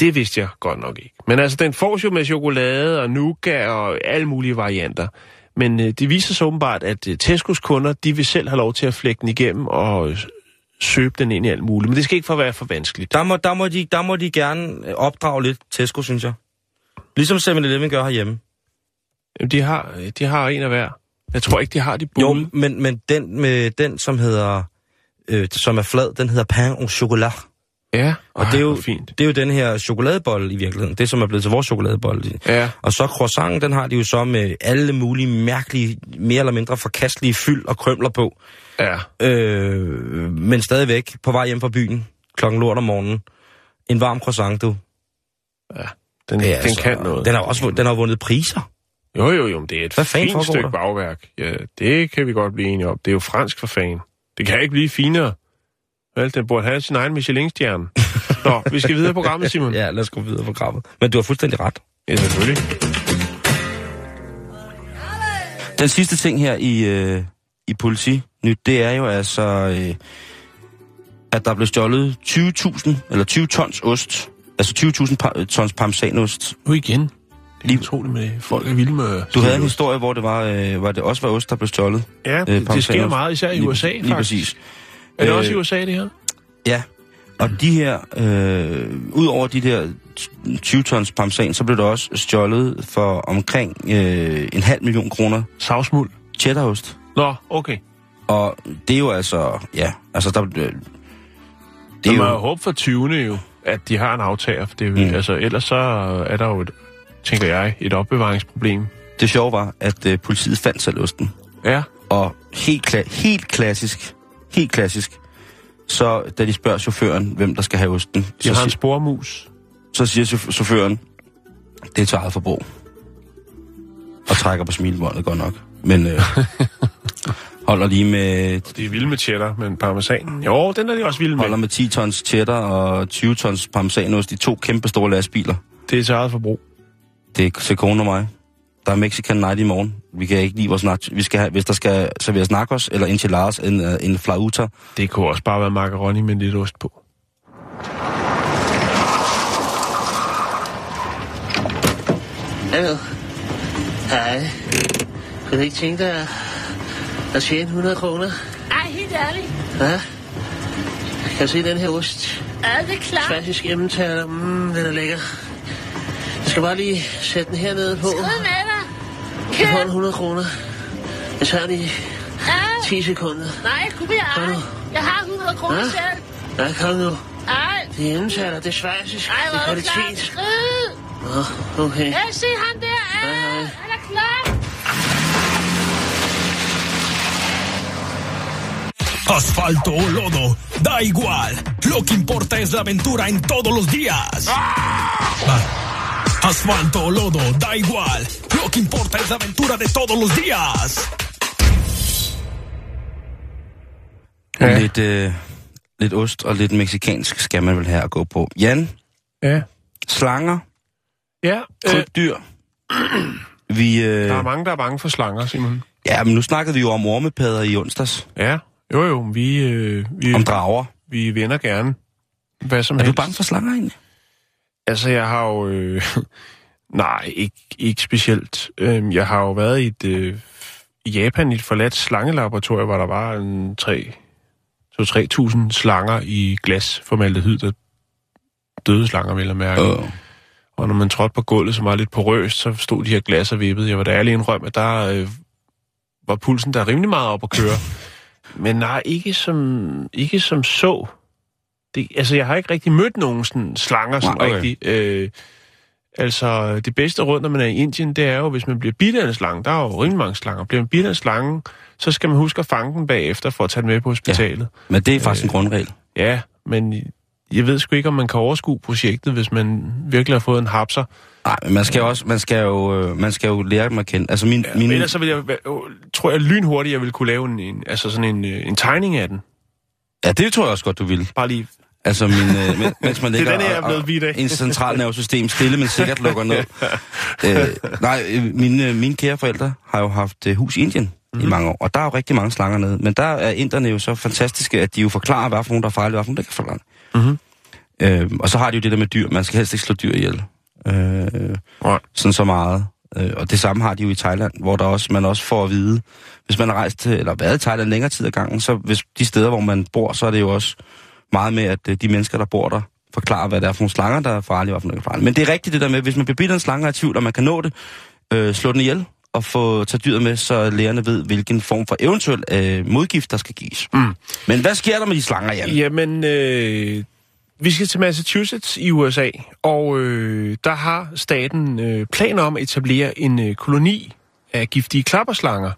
A: det vidste jeg godt nok ikke. Men altså, den fås jo med chokolade og nougat og alle mulige varianter. Men øh, det viser sig åbenbart, at øh, Tescos kunder, de vil selv have lov til at flække den igennem og øh, søbe den ind i alt muligt. Men det skal ikke for være for vanskeligt.
B: Der må, der, må de, der må de gerne øh, opdrage lidt Tesco, synes jeg. Ligesom 7-Eleven gør herhjemme.
A: Jamen, de har, øh, de har en af hver. Jeg tror ikke, de har de
B: Jo,
A: bulle.
B: men, men den, med, den, som hedder, øh, som er flad, den hedder pain au chocolat.
A: Ja,
B: Og det er, jo,
A: fint.
B: det er jo den her chokoladebolle i virkeligheden. Det, som er blevet til vores chokoladebolle.
A: Ja,
B: Og så croissanten, den har de jo så med alle mulige mærkelige, mere eller mindre forkastelige fyld og krømler på.
A: ja.
B: Øh, men stadigvæk på vej hjem fra byen, klokken lort om morgenen. En varm croissant, du.
A: Den,
B: Det er
A: den
B: altså-
A: kan noget.
B: Den har også den har vundet priser.
A: Jo, jo, jo, det er et
B: Hvad
A: fint stykke
B: der?
A: bagværk. Ja, det kan vi godt blive enige om. Det er jo fransk for fanden. Det kan ikke blive finere. Vel, den burde have sin egen Michelin-stjerne. Nå, vi skal videre i programmet, Simon.
B: Ja, lad os gå videre på programmet. Men du har fuldstændig ret.
A: ja selvfølgelig.
D: Den sidste ting her i, øh, i politi nyt, det er jo altså, øh, at der blev stjålet 20.000, eller 20 tons ost. Altså 20.000 pa- tons parmesanost.
A: Nu igen. Det er utroligt med. Folk er vilde med...
D: Du havde en historie, hvor det var, øh, hvor det også var ost, der blev stjålet.
A: Ja,
D: øh,
A: det, sker meget, især i
D: Lige-
A: USA,
D: Lige
A: faktisk.
D: præcis.
A: Er det også i
D: Øh,
A: USA, det her?
D: Ja, og de her, øh, ud over de der 20 tons parmesan, så blev der også stjålet for omkring øh, en halv million kroner
A: Savsmuld.
D: cheddarost.
A: Nå, okay.
D: Og det er jo altså, ja, altså der... Øh, det er
A: man jo håbe for 20. jo, at de har en aftager. For det, er jo-
D: Mm.
A: altså, ellers så er der jo, et, tænker jeg, et opbevaringsproblem.
D: det sjove var, at øh, politiet fandt selv osten.
A: Ja,
D: Og helt, kla- helt klassisk, helt klassisk, så da de spørger chaufføren, hvem der skal have osten,
A: de
D: så,
A: har en spormus.
D: så siger chauff- chaufføren, det er til eget forbrug. Og trækker på smilebåndet godt nok. Men øh, holder lige med
A: De er vilde med cheddar, men parmesan. Jo, den er de også vilde
D: holder
A: med.
D: med 10 tons cheddar og 20 tons parmesanost i to kæmpe store lastbiler.
A: Det er til eget forbrug.
D: Det er sekund og mig. Der er Mexican Night i morgen. Vi kan ikke lide vores nach. Vi skal have, hvis der skal serveres nachos eller enchiladas, en, uh, en flauta.
A: Det kunne også bare være macaroni med lidt ost på.
E: Hallo. Hej. Kunne du ikke tænke dig at, at tjene 100 kroner?
F: Ej, helt ærligt.
E: Hvad? Kan du se den her ost?
F: Ja, det er klart.
E: Klassisk emmentaler. Mm, den er lækker. Jeg skal bare lige sætte den hernede på.
F: Skrid med dig.
E: Jeg får
F: Kør.
E: en 100 kroner. Jeg tager lige
F: Ja.
E: 10 sekunder.
F: Nej, kunne jeg
E: Kom
F: ej.
E: nu.
F: Jeg har 100 kroner
E: Hva?
F: selv.
E: Nej, kom nu.
F: Ej.
E: Det er emmentaler. Det er schweizisk.
F: Ej,
E: Det
F: hvor
E: er
F: er du klar.
E: kvalitet.
F: Skrid.
E: Nå, okay.
F: Ja, se ham der. Ja,
E: Hej, hej.
F: han er klar.
G: Asfalto o lodo, da igual. Lo que importa es la aventura en todos los días. Ah. Asfalto lodo, da igual. Lo que importa es la aventura de todos los días.
D: Ja. Lidt, øh, lidt ost og lidt meksikansk skal man vel her gå på. Jan,
A: Ja.
D: slanger,
A: Ja, øh,
D: krybdyr. Vi, øh,
A: der er mange, der er bange for slanger, Simon.
D: ja, men nu snakkede vi jo om ormepadder i onsdags.
A: Ja, jo jo, vi, øh, vi,
D: Om drager.
A: vi vender gerne. Hvad som
D: Er du
A: helst.
D: bange for slanger egentlig?
A: Altså, jeg har jo... Øh, nej, ikke, ikke specielt. Øh, jeg har jo været i, et, øh, i Japan i et forladt slangelaboratorium, hvor der var en 3 2-3.000 slanger i glas formaldehyd, der døde slanger, vil jeg mærke.
B: Øh.
A: Og når man trådte på gulvet, som var lidt porøst, så stod de her glas og vippede. Jeg var da ærlig indrømme, at der øh, var pulsen der rimelig meget op at køre. Men nej, ikke som, ikke som så. Det, altså, jeg har ikke rigtig mødt nogen sådan slanger,
B: Nej, okay.
A: rigtig... Øh, altså, det bedste råd, når man er i Indien, det er jo, hvis man bliver bidt af en slange. Der er jo rimelig mange slanger. Bliver man bidt af en slange, så skal man huske at fange den bagefter, for at tage den med på hospitalet.
B: Men det er faktisk en grundregel.
A: Ja, men jeg ved sgu ikke, om man kan overskue projektet, hvis man virkelig har fået en hapser.
B: Nej, men man skal, også, man skal, jo, øh, man skal jo lære dem at kende. Altså min,
A: Ja,
B: min,
A: ellers så vil jeg, øh, tror jeg lynhurtigt, jeg vil kunne lave en, en, altså sådan en, øh, en tegning af den.
B: Ja, det tror jeg også godt, du vil.
A: Bare lige
B: Altså, min, øh, men- mens man
A: Det er
B: ligger
A: den, jeg er
B: og-
A: blevet
B: og
A: bidt af.
B: ens centralnervesystem stille, men sikkert lukker ned. øh, nej, øh, mine, øh, mine kære forældre har jo haft øh, hus i Indien
A: Mhm.
B: mm-hmm. i mange år, og der er jo rigtig mange slanger nede. Men der er inderne jo så fantastiske, at de jo forklarer, hvad for nogen, der er farlige, hvad for nogen, der ikke er farlige.
A: Mhm.
B: Øh, og så har de jo det der med dyr. Man skal helst ikke slå dyr ihjel. Øh,
A: Nej.
B: sådan så meget. Øh, og det samme har de jo i Thailand, hvor der også, man også får at vide, hvis man har rejst til, eller været i Thailand længere tid ad gangen, så hvis de steder, hvor man bor, så er det jo også meget med, at øh, de mennesker, der bor der, forklarer, hvad det er for nogle slanger, der er farlige, og hvad for farlige. Men det er rigtigt det der med, hvis man bliver bidt af en slange og er i tvivl, og man kan nå det, øh, slå den ihjel og få tage dyret med, så lægerne ved, hvilken form for eventuel øh, modgift, der skal gives.
A: Mm.
B: Men hvad sker der med de slanger, Jan?
A: Jamen, øh, vi skal til Massachusetts i USA, og øh, der har staten øh, planer om at etablere en øh, koloni af giftige klapperslanger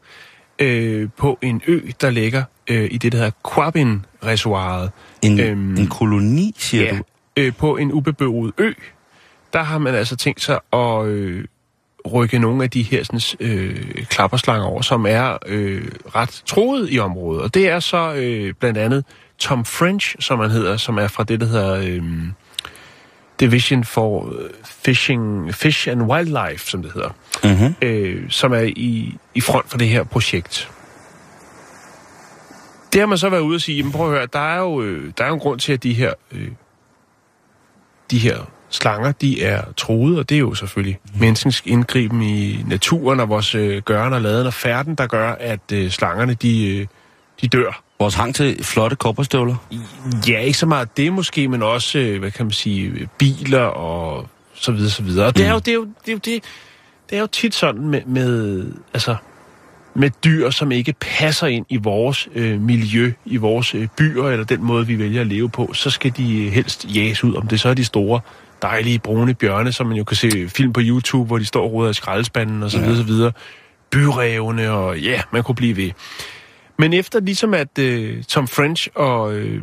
A: øh, på en ø, der ligger øh, i det, der hedder Quabbin-reservoiret.
B: En,
A: Øhm,
B: en koloni, siger
A: ja,
B: du?
A: øh, på en ubeboet ø. Der har man altså tænkt sig at øh, rykke nogle af de her sådan, øh, klapperslanger over, som er øh, ret troet i området. Og det er så øh, blandt andet Tom French, som han hedder, som er fra det, der hedder øh, Division for øh, Fishing, Fish and Wildlife, som det hedder,
B: Mm-hmm.
A: øh, som er i, i front for det her projekt. Det har man så været ude og sige, jamen prøv at høre, der er jo, øh, der er jo en grund til, at de her, øh, de her slanger, de er troede, og det er jo selvfølgelig menneskens indgriben i naturen og vores øh, gøren og laden og færden, der gør, at øh, slangerne, de, øh, de dør.
B: Vores hang til flotte kopperstøvler.
A: Ja, ikke så meget det måske, men også, øh, hvad kan man sige, biler og så videre, så videre. Og det er jo, det er jo, det er jo, det, det er jo tit sådan med, med, altså, med dyr, som ikke passer ind i vores øh, miljø, i vores øh, byer, eller den måde, vi vælger at leve på, så skal de øh, helst jages ud. Om det så er de store, dejlige, brune bjørne, som man jo kan se film på YouTube, hvor de står og roder i skraldespanden, og så videre, så videre. Byrevne, og ja, man kunne blive ved. Men efter ligesom at øh, Tom French og øh,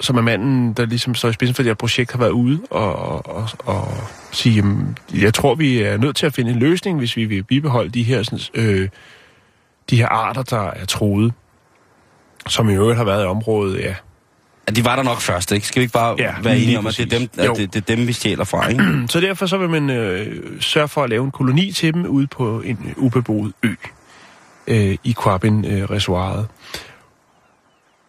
A: som er manden, der ligesom står i spidsen for det her projekt, har været ude og, og, og, og sige, jamen, jeg tror, vi er nødt til at finde en løsning, hvis vi vil bibeholde de her, sådan, øh, de her arter, der er troede, som i øvrigt har været i området, ja.
B: Ja, de var der nok først, ikke? Skal vi ikke bare
A: Ja,
B: være enige om, at det er, dem, at det, det er dem, vi stjæler fra, ikke?
A: Så derfor så vil man øh, sørge for at lave en koloni til dem ude på en ubeboet ø øh, i Quabbin-reservoiret.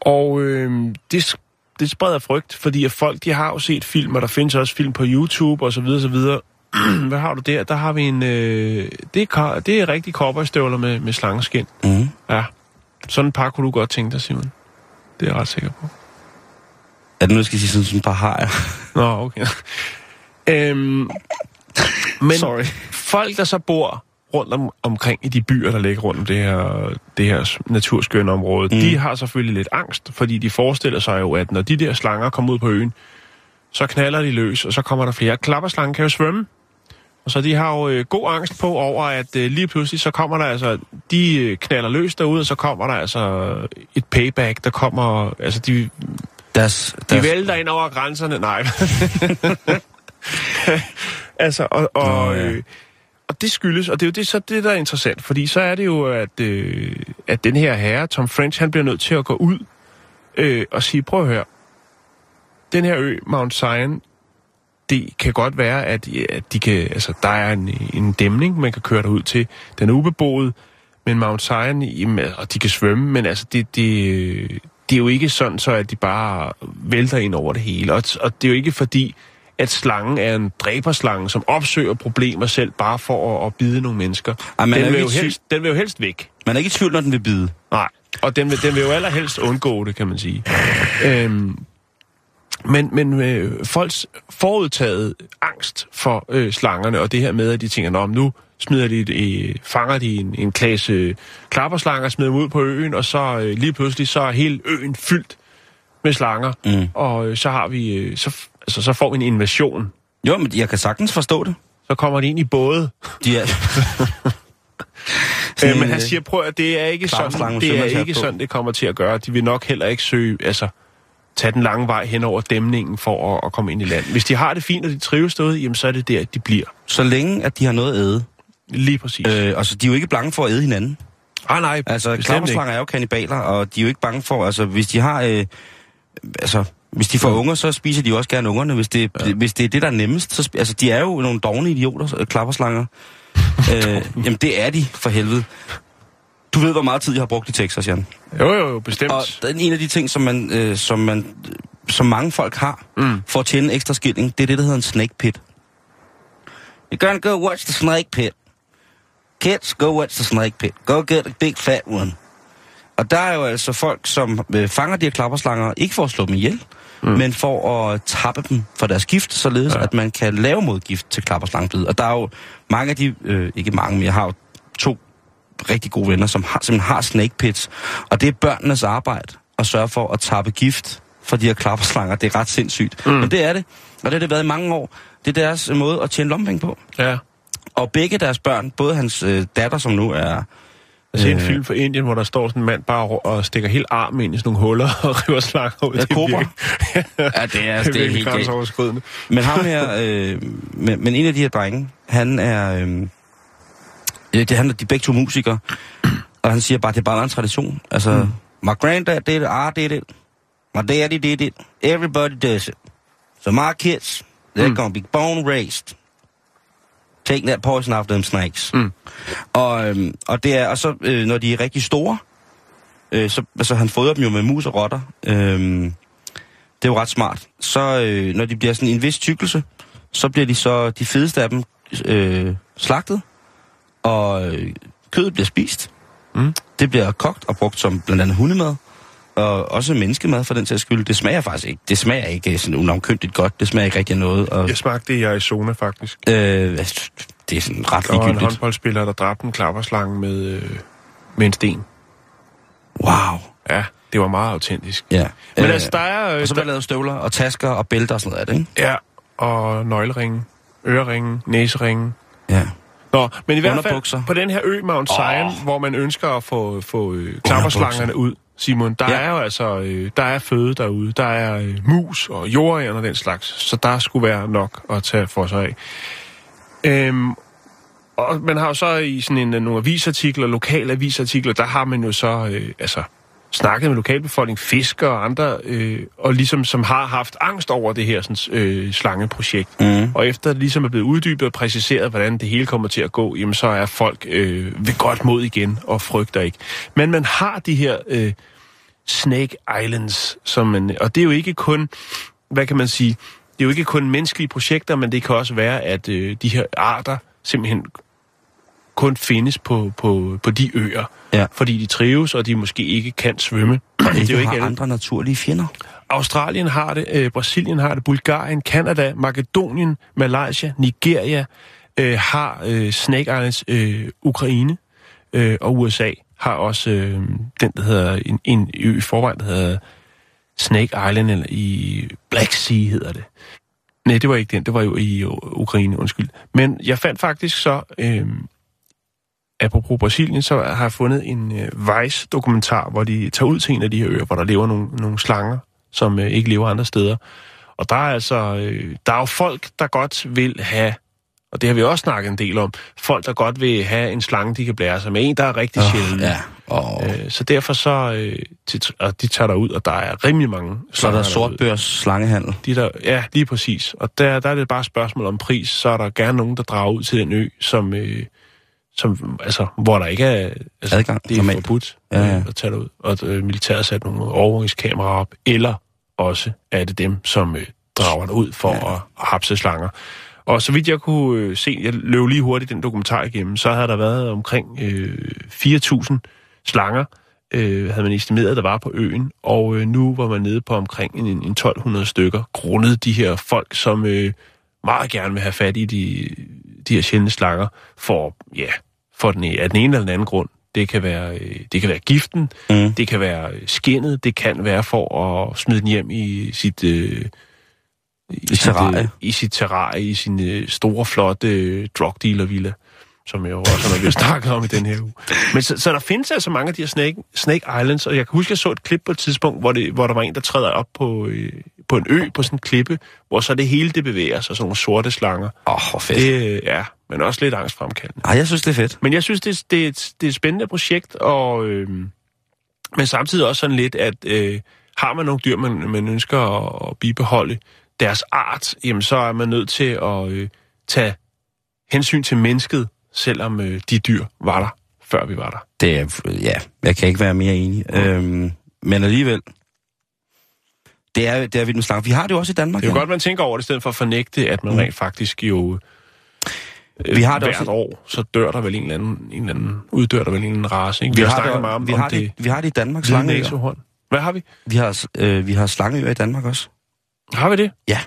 A: Og øh, det, det spreder frygt, fordi at folk de har jo set film, og der findes også film på YouTube og så videre, så videre. Hvad har du der? Der har vi en... Øh, det, er, det er rigtig kopperstøvler med, med slangeskin.
B: Mm.
A: Ja. Sådan et par kunne du godt tænke dig, Simon. Det er jeg ret sikker på.
B: Er det nu, jeg skal sige sådan, sådan et par hajer?
A: Nå, okay. øhm, men
B: Sorry.
A: folk, der så bor rundt om, omkring i de byer, der ligger rundt om det her, det her naturskønne område, mm. de har selvfølgelig lidt angst, fordi de forestiller sig jo, at når de der slanger kommer ud på øen, så knaller de løs, og så kommer der flere. Klapperslangen kan jo svømme. Og så de har jo øh, god angst på over, at øh, lige pludselig, så kommer der altså, de øh, knaller løs derude, og så kommer der altså et payback, der kommer, altså de,
B: Deres,
A: de
B: deres,
A: vælter ind over grænserne. Nej. altså, og, og,
B: Nå, ja.
A: øh, og det skyldes, og det er jo det, så det, der er interessant, fordi så er det jo, at, øh, at den her herre, Tom French, han bliver nødt til at gå ud øh, og sige, prøv at høre, den her ø, Mount Zion, det kan godt være, at, at de kan, altså, der er en, en dæmning, man kan køre derud til. Den er ubeboet, men Mount Zion, jamen, og de kan svømme, men altså, det, det, det er jo ikke sådan, så at de bare vælter ind over det hele. Og, og det er jo ikke fordi, at slangen er en dræberslange, som opsøger problemer selv, bare for at, at bide nogle mennesker.
B: Ej,
A: den, vil jo helst, den vil jo helst væk.
B: man er ikke i tvivl, når den vil bide.
A: Nej, og den vil, den vil jo allerhelst undgå det, kan man sige. Øhm, Men, men øh, folks forudtaget angst for øh, slangerne, og det her med, at de tænker, men nu smider de, øh, fanger de en, en klasse øh, klapperslanger, smider dem ud på øen, og så øh, lige pludselig, så er hele øen fyldt med slanger,
B: Mm.
A: og øh, så har vi, øh, så, altså, så får vi en invasion.
B: Jo, men jeg kan sagtens forstå det.
A: Så kommer de ind i både.
B: De er...
A: Øh, men han siger, prøv at det er ikke
B: klapperslange
A: sådan, det er ikke sådan, det kommer til at gøre. De vil nok heller ikke søge, altså tage den lange vej hen over dæmningen for at, at komme ind i land. Hvis de har det fint, og de trives derude, jamen så er det der, de bliver.
B: Så længe, at de har noget at æde.
A: Lige præcis.
B: Øh, altså, de er jo ikke bange for at æde hinanden.
A: ah, nej,
B: Altså, klapperslanger er jo kannibaler, og de er jo ikke bange for, altså, hvis de har, øh, altså, hvis de får unger, så spiser de jo også gerne ungerne. Hvis det, ja. hvis det er det, der er nemmest, så, altså, de er jo nogle dogne idioter, øh, klapperslanger. øh, jamen, det er de, for helvede. Du ved, hvor meget tid jeg har brugt i Texas, Jan.
A: Jo, jo, jo, bestemt.
B: Og den en af de ting, som, man, øh, som, man, som mange folk har, mm. for at tjene en ekstra skilling, det er det, der hedder en snake pit. You're gonna go watch the snake pit. Kids, go watch the snake pit. Go get a big fat one. Og der er jo altså folk, som øh, fanger de her klapperslanger, ikke for at slå dem ihjel, mm. men for at tappe dem for deres gift, således ja. at man kan lave modgift til klapperslangedød. Og der er jo mange af de, øh, ikke mange, men jeg har jo to rigtig gode venner, som har, simpelthen har snake pits. Og det er børnenes arbejde at sørge for at tappe gift for de her klapperslanger. Det er ret sindssygt. Mm. Men det er det. Og det har det været i mange år. Det er deres måde at tjene lompenge på.
A: Ja.
B: Og begge deres børn, både hans øh, datter, som nu er...
A: Jeg ser en
B: Øh.
A: film fra Indien, hvor der står sådan en mand bare og stikker helt armen ind i sådan nogle huller og river slanger ud.
B: Ja, kobra. Ja, det er,
A: det er
B: det er helt
A: grænseoverskridende.
B: Men ham her, øh, men, men en af de her drenge, han er... Øh, øh, det handler de er begge to musikere, og han siger bare, det er bare en tradition. Altså, mm. my granddad did it, I did it, my daddy did it, everybody does it. So my kids, they're mm. gonna be born raised. Take that poison off them snakes.
A: Mm.
B: Og, øhm, og det er, og så, øh, når de er rigtig store, øh, så, altså han fodrer dem jo med mus og rotter. Øhm, det er jo ret smart. Så øh, når de bliver sådan en vis tykkelse, så bliver de så de fedeste af dem øh, slagtet, og øh, kødet bliver spist.
A: Mm.
B: Det bliver kogt og brugt som blandt andet hundemad, og også menneskemad for den sags skyld. Det smager faktisk ikke. Det smager ikke sådan unavnkyndigt godt. Det smager ikke rigtig noget. Og,
A: Jeg smagte det i Arizona, faktisk.
B: øh, altså, det er sådan ret
A: Der var en
B: ligegyldigt.
A: håndboldspiller, der dræbte en klapperslange med, øh, med en sten.
B: Wow.
A: Ja, det var meget autentisk.
B: Ja.
A: Men
B: Øh,
A: altså, der er... Øh,
B: Og så bliver der lavet støvler og tasker og bælter og sådan noget af det, ikke?
A: Ja, og nøgleringe, øreringe, næseringe.
B: Ja.
A: Nå, men i hvert fald på den her ø, Mount Zion, oh. hvor man ønsker at få, få øh, klapperslangerne ud, Simon, der
B: Ja.
A: er jo altså øh, der er føde derude. Der er øh, mus og jordæren og den slags, så der skulle være nok at tage for sig af. Øhm, og man har jo så i sådan en, øh, nogle avisartikler, lokale avisartikler, der har man jo så øh, altså, snakket med lokalbefolkning, fiskere og andre, øh, og ligesom som har haft angst over det her sådan, øh, slangeprojekt.
B: Mm.
A: Og efter det ligesom er blevet uddybet og præciseret, hvordan det hele kommer til at gå, jamen så er folk øh, ved godt mod igen og frygter ikke. Men man har de her øh, Snake Islands, som man, og det er jo ikke kun, hvad kan man sige, det er jo ikke kun menneskelige projekter, men det kan også være, at øh, de her arter simpelthen kun findes på, på, på de øer,
B: Ja.
A: fordi de trives, og de måske ikke kan svømme. det er
B: Ikke
A: jo ikke
B: har
A: alle.
B: andre naturlige fjender.
A: Australien har det, øh, Brasilien har det, Bulgarien, Kanada, Makedonien, Malaysia, Nigeria øh, har øh, Snake Islands, øh, Ukraine øh, og USA har også øh, den, der hedder en, en ø i forvejen, der hedder Snake Island, eller i Black Sea hedder det. Nej, det var ikke den, det var jo i Ukraine, undskyld. Men jeg fandt faktisk så, øh, apropos Brasilien, så har jeg fundet en øh, Vice-dokumentar, hvor de tager ud til en af de her øer, hvor der lever nogle, nogle slanger, som øh, ikke lever andre steder. Og der er altså, øh, der er jo folk, der godt vil have, og det har vi også snakket en del om, folk, der godt vil have en slange, de kan blære sig med. En, der er rigtig oh, sjælden.
B: Ja. Og
A: Øh, så derfor så, øh, og de tager der ud, og der er rimelig mange
B: så er der sortbørs slangehandel.
A: De der, ja, lige præcis. Og der, der er det bare et spørgsmål om pris. Så er der gerne nogen, der drager ud til den ø, som, øh, som altså, hvor der ikke er... Altså,
B: Adgang,
A: Det er
B: normalt.
A: forbudt
B: Ja, ja.
A: øh, at tage derud. Og øh, militæret sat nogle overvågningskameraer op. Eller også er det dem, som øh, drager derud for ja. at hapse slanger. Og så vidt jeg kunne øh, se, jeg løb lige hurtigt den dokumentar igennem, så havde der været omkring øh, 4.000 slanger øh, havde man estimeret, der var på øen, og øh, nu var man nede på omkring en, en 1200 stykker, grundet de her folk, som øh, meget gerne vil have fat i de, de her sjældne slanger, for, ja, for den, af den ene eller den anden grund. Det kan være, øh, det kan være giften,
B: Mm.
A: det kan være skinnet, det kan være for at smide den hjem i sit... Øh, i, sit,
B: terrarie.
A: øh, I sit terrarie, i sin øh, store, flotte øh, drug dealer villa, som jeg jo også har, har snakket om i den her uge. Men så, så der findes altså mange af de her Snake, Snake Islands, og jeg kan huske, jeg så et klip på et tidspunkt, hvor, det, hvor der var en, der træder op på, øh, på en ø, på sådan en klippe, hvor så det hele det bevæger sig, sådan nogle sorte slanger.
B: Åh, oh, hvor fedt.
A: Det, øh, ja, men også lidt angstfremkaldende.
B: Ej, jeg synes, det er fedt.
A: Men jeg synes, det, det, er et, det er et spændende projekt, og, øh, men samtidig også sådan lidt, at øh, har man nogle dyr, man, man ønsker at, at bibeholde deres art, jamen så er man nødt til at øh, tage hensyn til mennesket, selvom øh, de dyr var der, før vi var der.
B: Det er, ja, jeg kan ikke være mere enig. Øhm, men alligevel, det er, det er vildt med slanger. Vi har det jo også i Danmark.
A: Det er jo
B: ja.
A: godt, man tænker over det, i stedet for at fornægte, at man
B: Mm.
A: rent faktisk jo øh,
B: Vi har det
A: hvert
B: også-
A: år, så dør der vel en eller anden, en eller anden uddør der vel en eller anden race. Ikke?
B: Vi,
A: har,
B: har,
A: snakket
B: det,
A: meget om,
B: vi,
A: om
B: har det,
A: det
B: vi har det i Danmark, slangeøer.
A: Hvad har vi?
B: Vi har, øh, vi har slangeøer i Danmark også.
A: Har vi det?
B: Ja.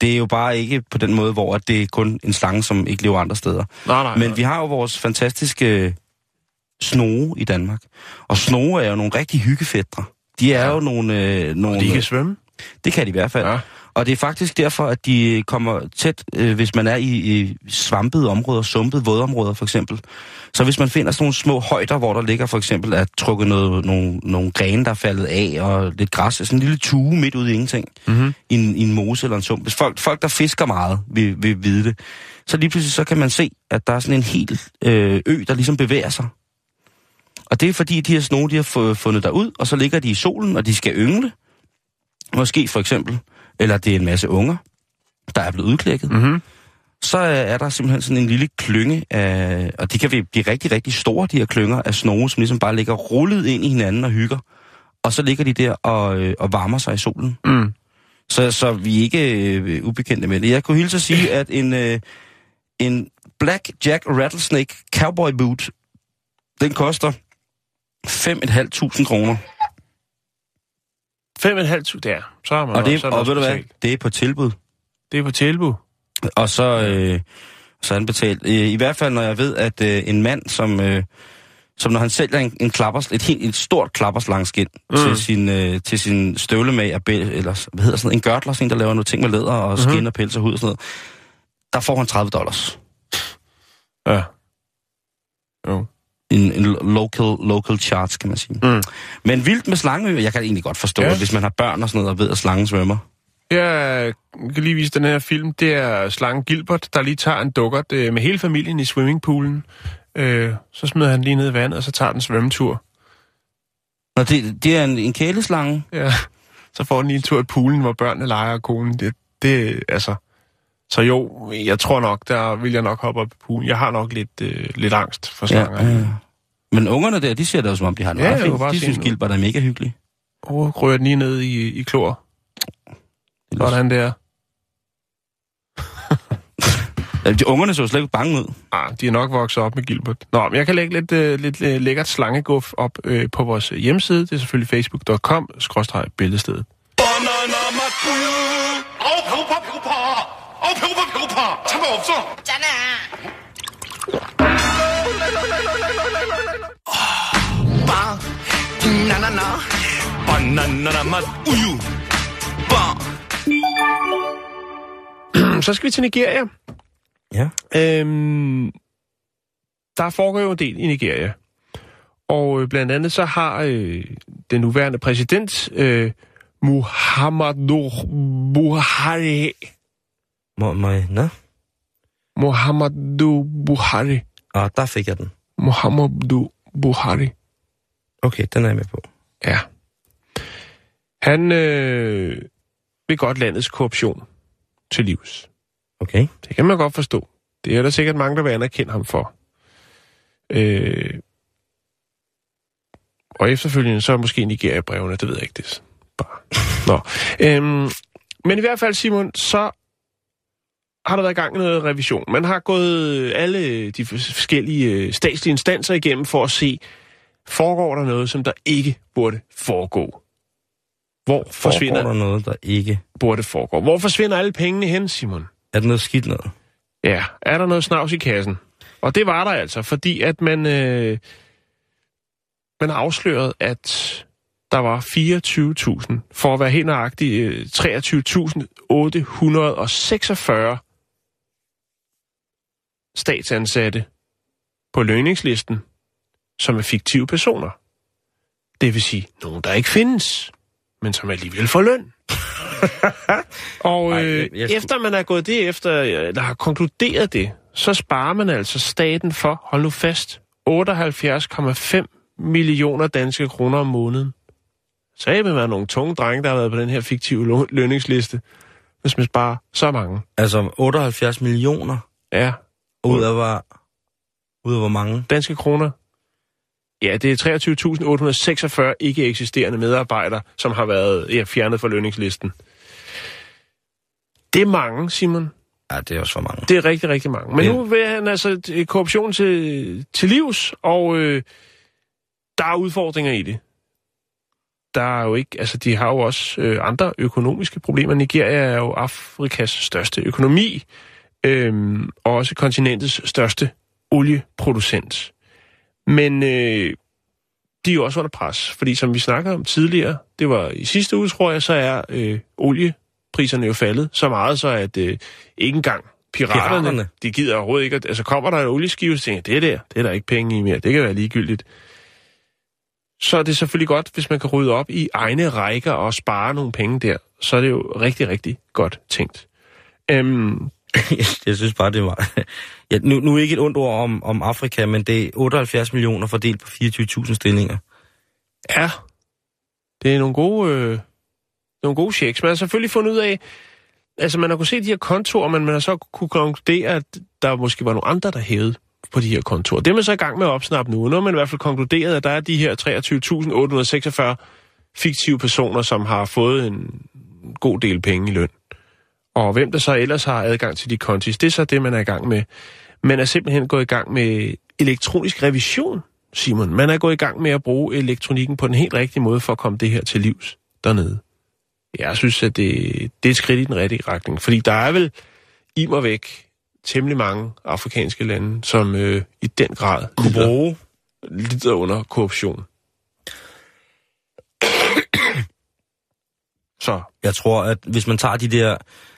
B: Det er jo bare ikke på den måde, hvor at det er kun en slange, som ikke lever andre steder.
A: Nej, nej.
B: Men
A: nej.
B: vi har jo vores fantastiske snoge i Danmark. Og snoge er jo nogle rigtig hyggefædre. De er jo nogle... Øh, nogle
A: De kan svømme.
B: Det kan de i hvert fald.
A: Ja.
B: Og det er faktisk derfor, at de kommer tæt, øh, hvis man er i, i svampede områder, sumpede vådområder for eksempel. Så hvis man finder sådan nogle små højder, hvor der ligger for eksempel at trukket noget, nogle, nogle grene, der er faldet af, og lidt græs, sådan en lille tue midt ude i ingenting,
A: Mm-hmm.
B: i en, i en mose eller en sump. Hvis folk, folk der fisker meget, vil, vil vide det. Så lige pludselig så kan man se, at der er sådan en hel øh, ø, der ligesom bevæger sig. Og det er fordi, de her snoge, de har fu- fundet derud, og så ligger de i solen, og de skal yngle. Måske for eksempel. Eller det er en masse unger, der er blevet udklækket.
A: Mm-hmm.
B: Så er der simpelthen sådan en lille klynge af, og de kan blive rigtig, rigtig store, de her klynger af snoge, som ligesom bare ligger rullet ind i hinanden og hygger. Og så ligger de der og, øh, og varmer sig i solen.
A: Mm.
B: Så, så vi er ikke øh, ubekendte med det. Jeg kunne hilse at sige, at en, øh, en Black Jack Rattlesnake Cowboy Boot, den koster 5.500 kroner.
A: 5.500 der. Så har man
B: Og, det,
A: også, så er
B: og
A: også
B: ved du hvad, det er på tilbud.
A: Det er på tilbud.
B: Og så, øh, så er han betalt. I hvert fald, når jeg ved, at øh, en mand, som, øh, som når han sælger en, en klappers, et, helt, et stort klapperslangskin mm. til, sin, øh, til sin støvlemag, eller hvad hedder sådan noget, en gørtler, sådan en, der laver noget ting med læder og skin
A: Mhm.
B: og pels og hud og sådan noget, der får han 30 dollars.
A: Ja. Jo.
B: En, en local, local charge, kan man sige.
A: Mm.
B: Men vildt med slangeøer, jeg kan egentlig godt forstå,
A: Ja.
B: ja. hvis man har børn og sådan noget, og ved, at slangen svømmer.
A: Jeg kan lige vise den her film. Det er slangen Gilbert, der lige tager en dukkert øh, med hele familien i swimmingpoolen. Øh, så smider han lige ned i vandet, og så tager den svømmetur.
B: Nå, det, det er en, en kæleslange.
A: Ja. Så får den lige en tur i poolen, hvor børnene leger og konen. Det, det, altså... Så jo, jeg tror nok, der vil jeg nok hoppe op i poolen. Jeg har nok lidt, øh, lidt angst for slanger.
B: Ja, ja. Men ungerne der, de ser det jo som om, de har det
A: Ja, jeg bare
B: De synes,
A: noget.
B: Gilbert er mega hyggelig.
A: Og rører den lige ned i, i klor.
B: Det er
A: Sådan der.
B: Ja, de ungerne så slet ikke bange ud.
A: Ah, de er nok vokset op med Gilbert. Nå, men jeg kan lægge lidt, øh, lidt øh, lækkert slangeguf op øh, på vores hjemmeside. Det er selvfølgelig facebook.com,
G: 아우 배고파 배고파. 참아 없어.
H: 잖아.
G: 빵. 나나나. 바나나나 맛 우유. 빵.
A: Så skal vi til Nigeria.
B: Ja.
A: Øhm, der foregår jo en del i Nigeria. Og øh, blandt andet så har øh, den nuværende præsident, øh, Muhammadu Buhari,
B: jeg, nå?
A: Muhammadu Buhari,
B: Ah, der fik jeg den.
A: Muhammadu Buhari,
B: Okay, den er jeg med på.
A: ja. Han øh, vil godt landets korruption til livs.
B: Okay.
A: Det kan man godt forstå. Det er der sikkert mange, der vil anerkende ham for. Øh, og efterfølgende så er måske Nigeria-brevene, det ved jeg ikke. Det bare... Nå. Øhm, men i hvert fald, Simon, så har der været i gang med noget revision. Man har gået alle de forskellige øh, statslige instanser igennem for at se, foregår der noget, som der ikke burde foregå. Hvor forsvinder
B: Foregår der noget, der ikke...
A: burde foregå? Hvor forsvinder alle pengene hen, Simon?
B: Er det noget skidt noget?
A: Ja, er der noget snavs i kassen? Og det var der altså, fordi at man, øh, man har afsløret, at der var 24.000, for at være helt nøjagtig, øh, 23.846 statsansatte på lønningslisten, som er fiktive personer. Det vil sige, nogen, der ikke findes, men som alligevel får løn. Og
B: Ej,
A: øh,
B: jeg- jeg skulle-
A: efter man er gået det efter, øh, eller har konkluderet det, så sparer man altså staten for, hold nu fast, 78,5 millioner danske kroner om måneden. Så er man nogle tunge drenge, der har været på den her fiktive lønningsliste, hvis man sparer så mange.
B: Altså 78 millioner
A: Ja,
B: ud af hvor, ud af hvor mange?
A: danske kroner. Ja, det er 23.846 ikke eksisterende medarbejdere, som har været ja, fjernet fra lønningslisten. Det er mange, Simon.
B: Ja, det er også for mange.
A: Det er rigtig, rigtig mange. Men
B: Ja.
A: nu vil han altså t- korruption til, til livs, og øh, der er udfordringer i det. Der er jo ikke, altså de har jo også øh, andre økonomiske problemer. Nigeria er jo Afrikas største økonomi, øh, og også kontinentets største olieproducent. Men øh, de er jo også under pres, fordi som vi snakkede om tidligere, det var i sidste uge, tror jeg, så er øh, oliepriserne jo faldet så meget, så at øh, ikke engang piraterne,
B: Piraterne?
A: de gider overhovedet ikke. At, altså kommer der en olieskive, så tænker det er der, det er der ikke penge i mere, det kan være ligegyldigt. Så er det selvfølgelig godt, hvis man kan rydde op i egne rækker og spare nogle penge der. Så er det jo rigtig, rigtig godt tænkt. Øhm,
B: jeg synes bare, det var... Ja, nu, nu ikke et ondt ord om, om Afrika, men det er 78 millioner fordelt på 24.000 stillinger.
A: Ja, det er nogle gode, øh, nogle gode checks. Man har selvfølgelig fundet ud af, altså man har kunnet se de her kontorer, men man har så kunne konkludere, at der måske var nogle andre, der hævede på de her kontorer. Det er man så i gang med at opsnappe nu. Nu har man i hvert fald konkluderet, at der er de her 23.846 fiktive personer, som har fået en god del penge i løn. Og hvem der så ellers har adgang til de kontis, det er så det, man er i gang med. Man er simpelthen gået i gang med elektronisk revision, Simon. Man er gået i gang med at bruge elektronikken på den helt rigtige måde for at komme det her til livs dernede. Jeg synes, at det, det er et skridt i den rigtige retning. Fordi der er vel i mig væk temmelig mange afrikanske lande, som øh, i den grad
B: Kunne bruge...
A: lider under korruption. Så
B: Jeg tror, at hvis man tager de der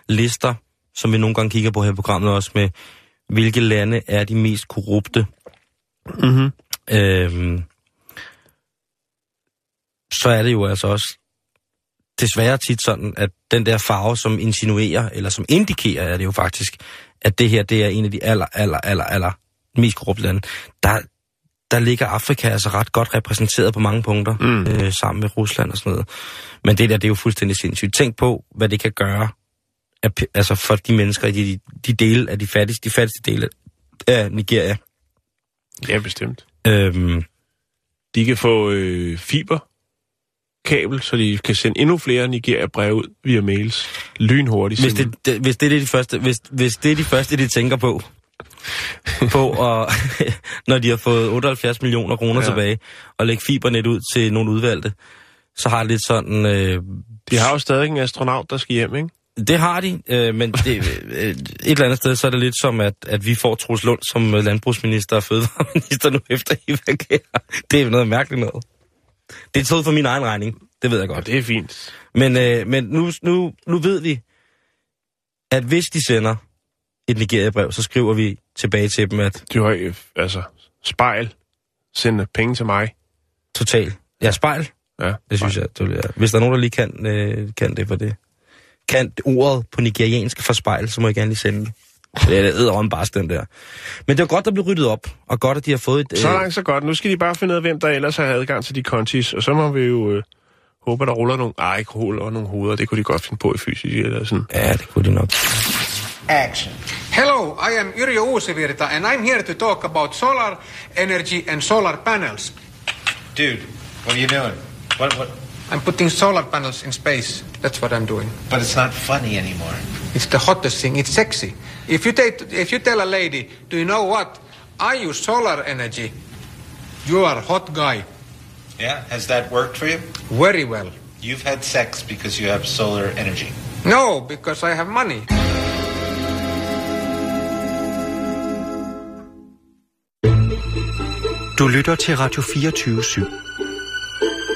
B: lister, som vi nogle gange kigger på her i programmet også, med hvilke lande er de mest korrupte,
A: mm-hmm.
B: øhm, så er det jo altså også desværre tit sådan, at den der farve, som insinuerer, eller som indikerer, er det jo faktisk, at det her, det er en af de aller, aller, aller, aller mest korrupte lande. Der, der ligger Afrika altså ret godt repræsenteret på mange punkter,
A: Mm.
B: øh, sammen med Rusland og sådan noget. Men det der, det er jo fuldstændig sindssygt. Tænk på, hvad det kan gøre af, altså for de mennesker i de, de dele af de fattigste, de fattigste dele af Nigeria.
A: ja, bestemt.
B: Øhm,
A: De kan få øh, fiberkabel, så de kan sende endnu flere Nigeria-breve ud via mails. Lynhurtigt.
B: hvis, det, det, hvis, det er de første, hvis, hvis det er de første, de tænker på, på og, når de har fået 78 millioner kroner
A: ja.
B: tilbage, og lægge fibernet ud til nogle udvalgte, så har det lidt sådan... Øh,
A: De har jo stadig en astronaut, der skal hjem, ikke?
B: Det har de, øh, men det, øh, et eller andet sted, så er det lidt som, at, at vi får Troels Lund som øh, landbrugsminister og fødevareminister nu efter evakuerer. Det er noget mærkeligt noget. Det er taget for min egen regning, det ved jeg godt.
A: det er fint.
B: Men, øh, men nu, nu, nu ved vi, at hvis de sender et Nigeria-brev, så skriver vi tilbage til dem, at
A: Du har øh, altså spejl. Send penge til mig.
B: total... Ja, spejl.
A: Ja,
B: Det synes jeg, det vil jeg. Hvis der er nogen, der lige kan, øh, kan det for det. Kan ordet på nigeriansk for spejl, så må jeg gerne lige sende det. Det er det æder bare den der. Men det er godt, der blev ryddet op, og godt, at de har fået et...
A: Så langt, så godt. Nu skal de bare finde ud af, hvem der ellers har adgang til de kontis, og så må vi jo øh, håbe, at der ruller nogle... Ikke ruller nogle hoveder. Det kunne de godt finde på i fysisk eller sådan.
B: Ja, det kunne de nok.
I: Action. Hello, I am Yrjö Uusivirta, and I'm here to talk about solar energy and solar panels.
J: Dude, what are you doing? What, what?
I: I'm putting solar panels in space. That's what I'm doing.
J: But it's not funny anymore.
I: It's the hottest thing. It's sexy. If you, take, if you tell a lady, do you know what? I use solar energy. You are a hot guy.
J: Yeah. Has that worked for you?
I: Very well.
J: You've had sex because you have solar energy.
I: No, because I have money.
K: Du lytter til Radio 24 /7.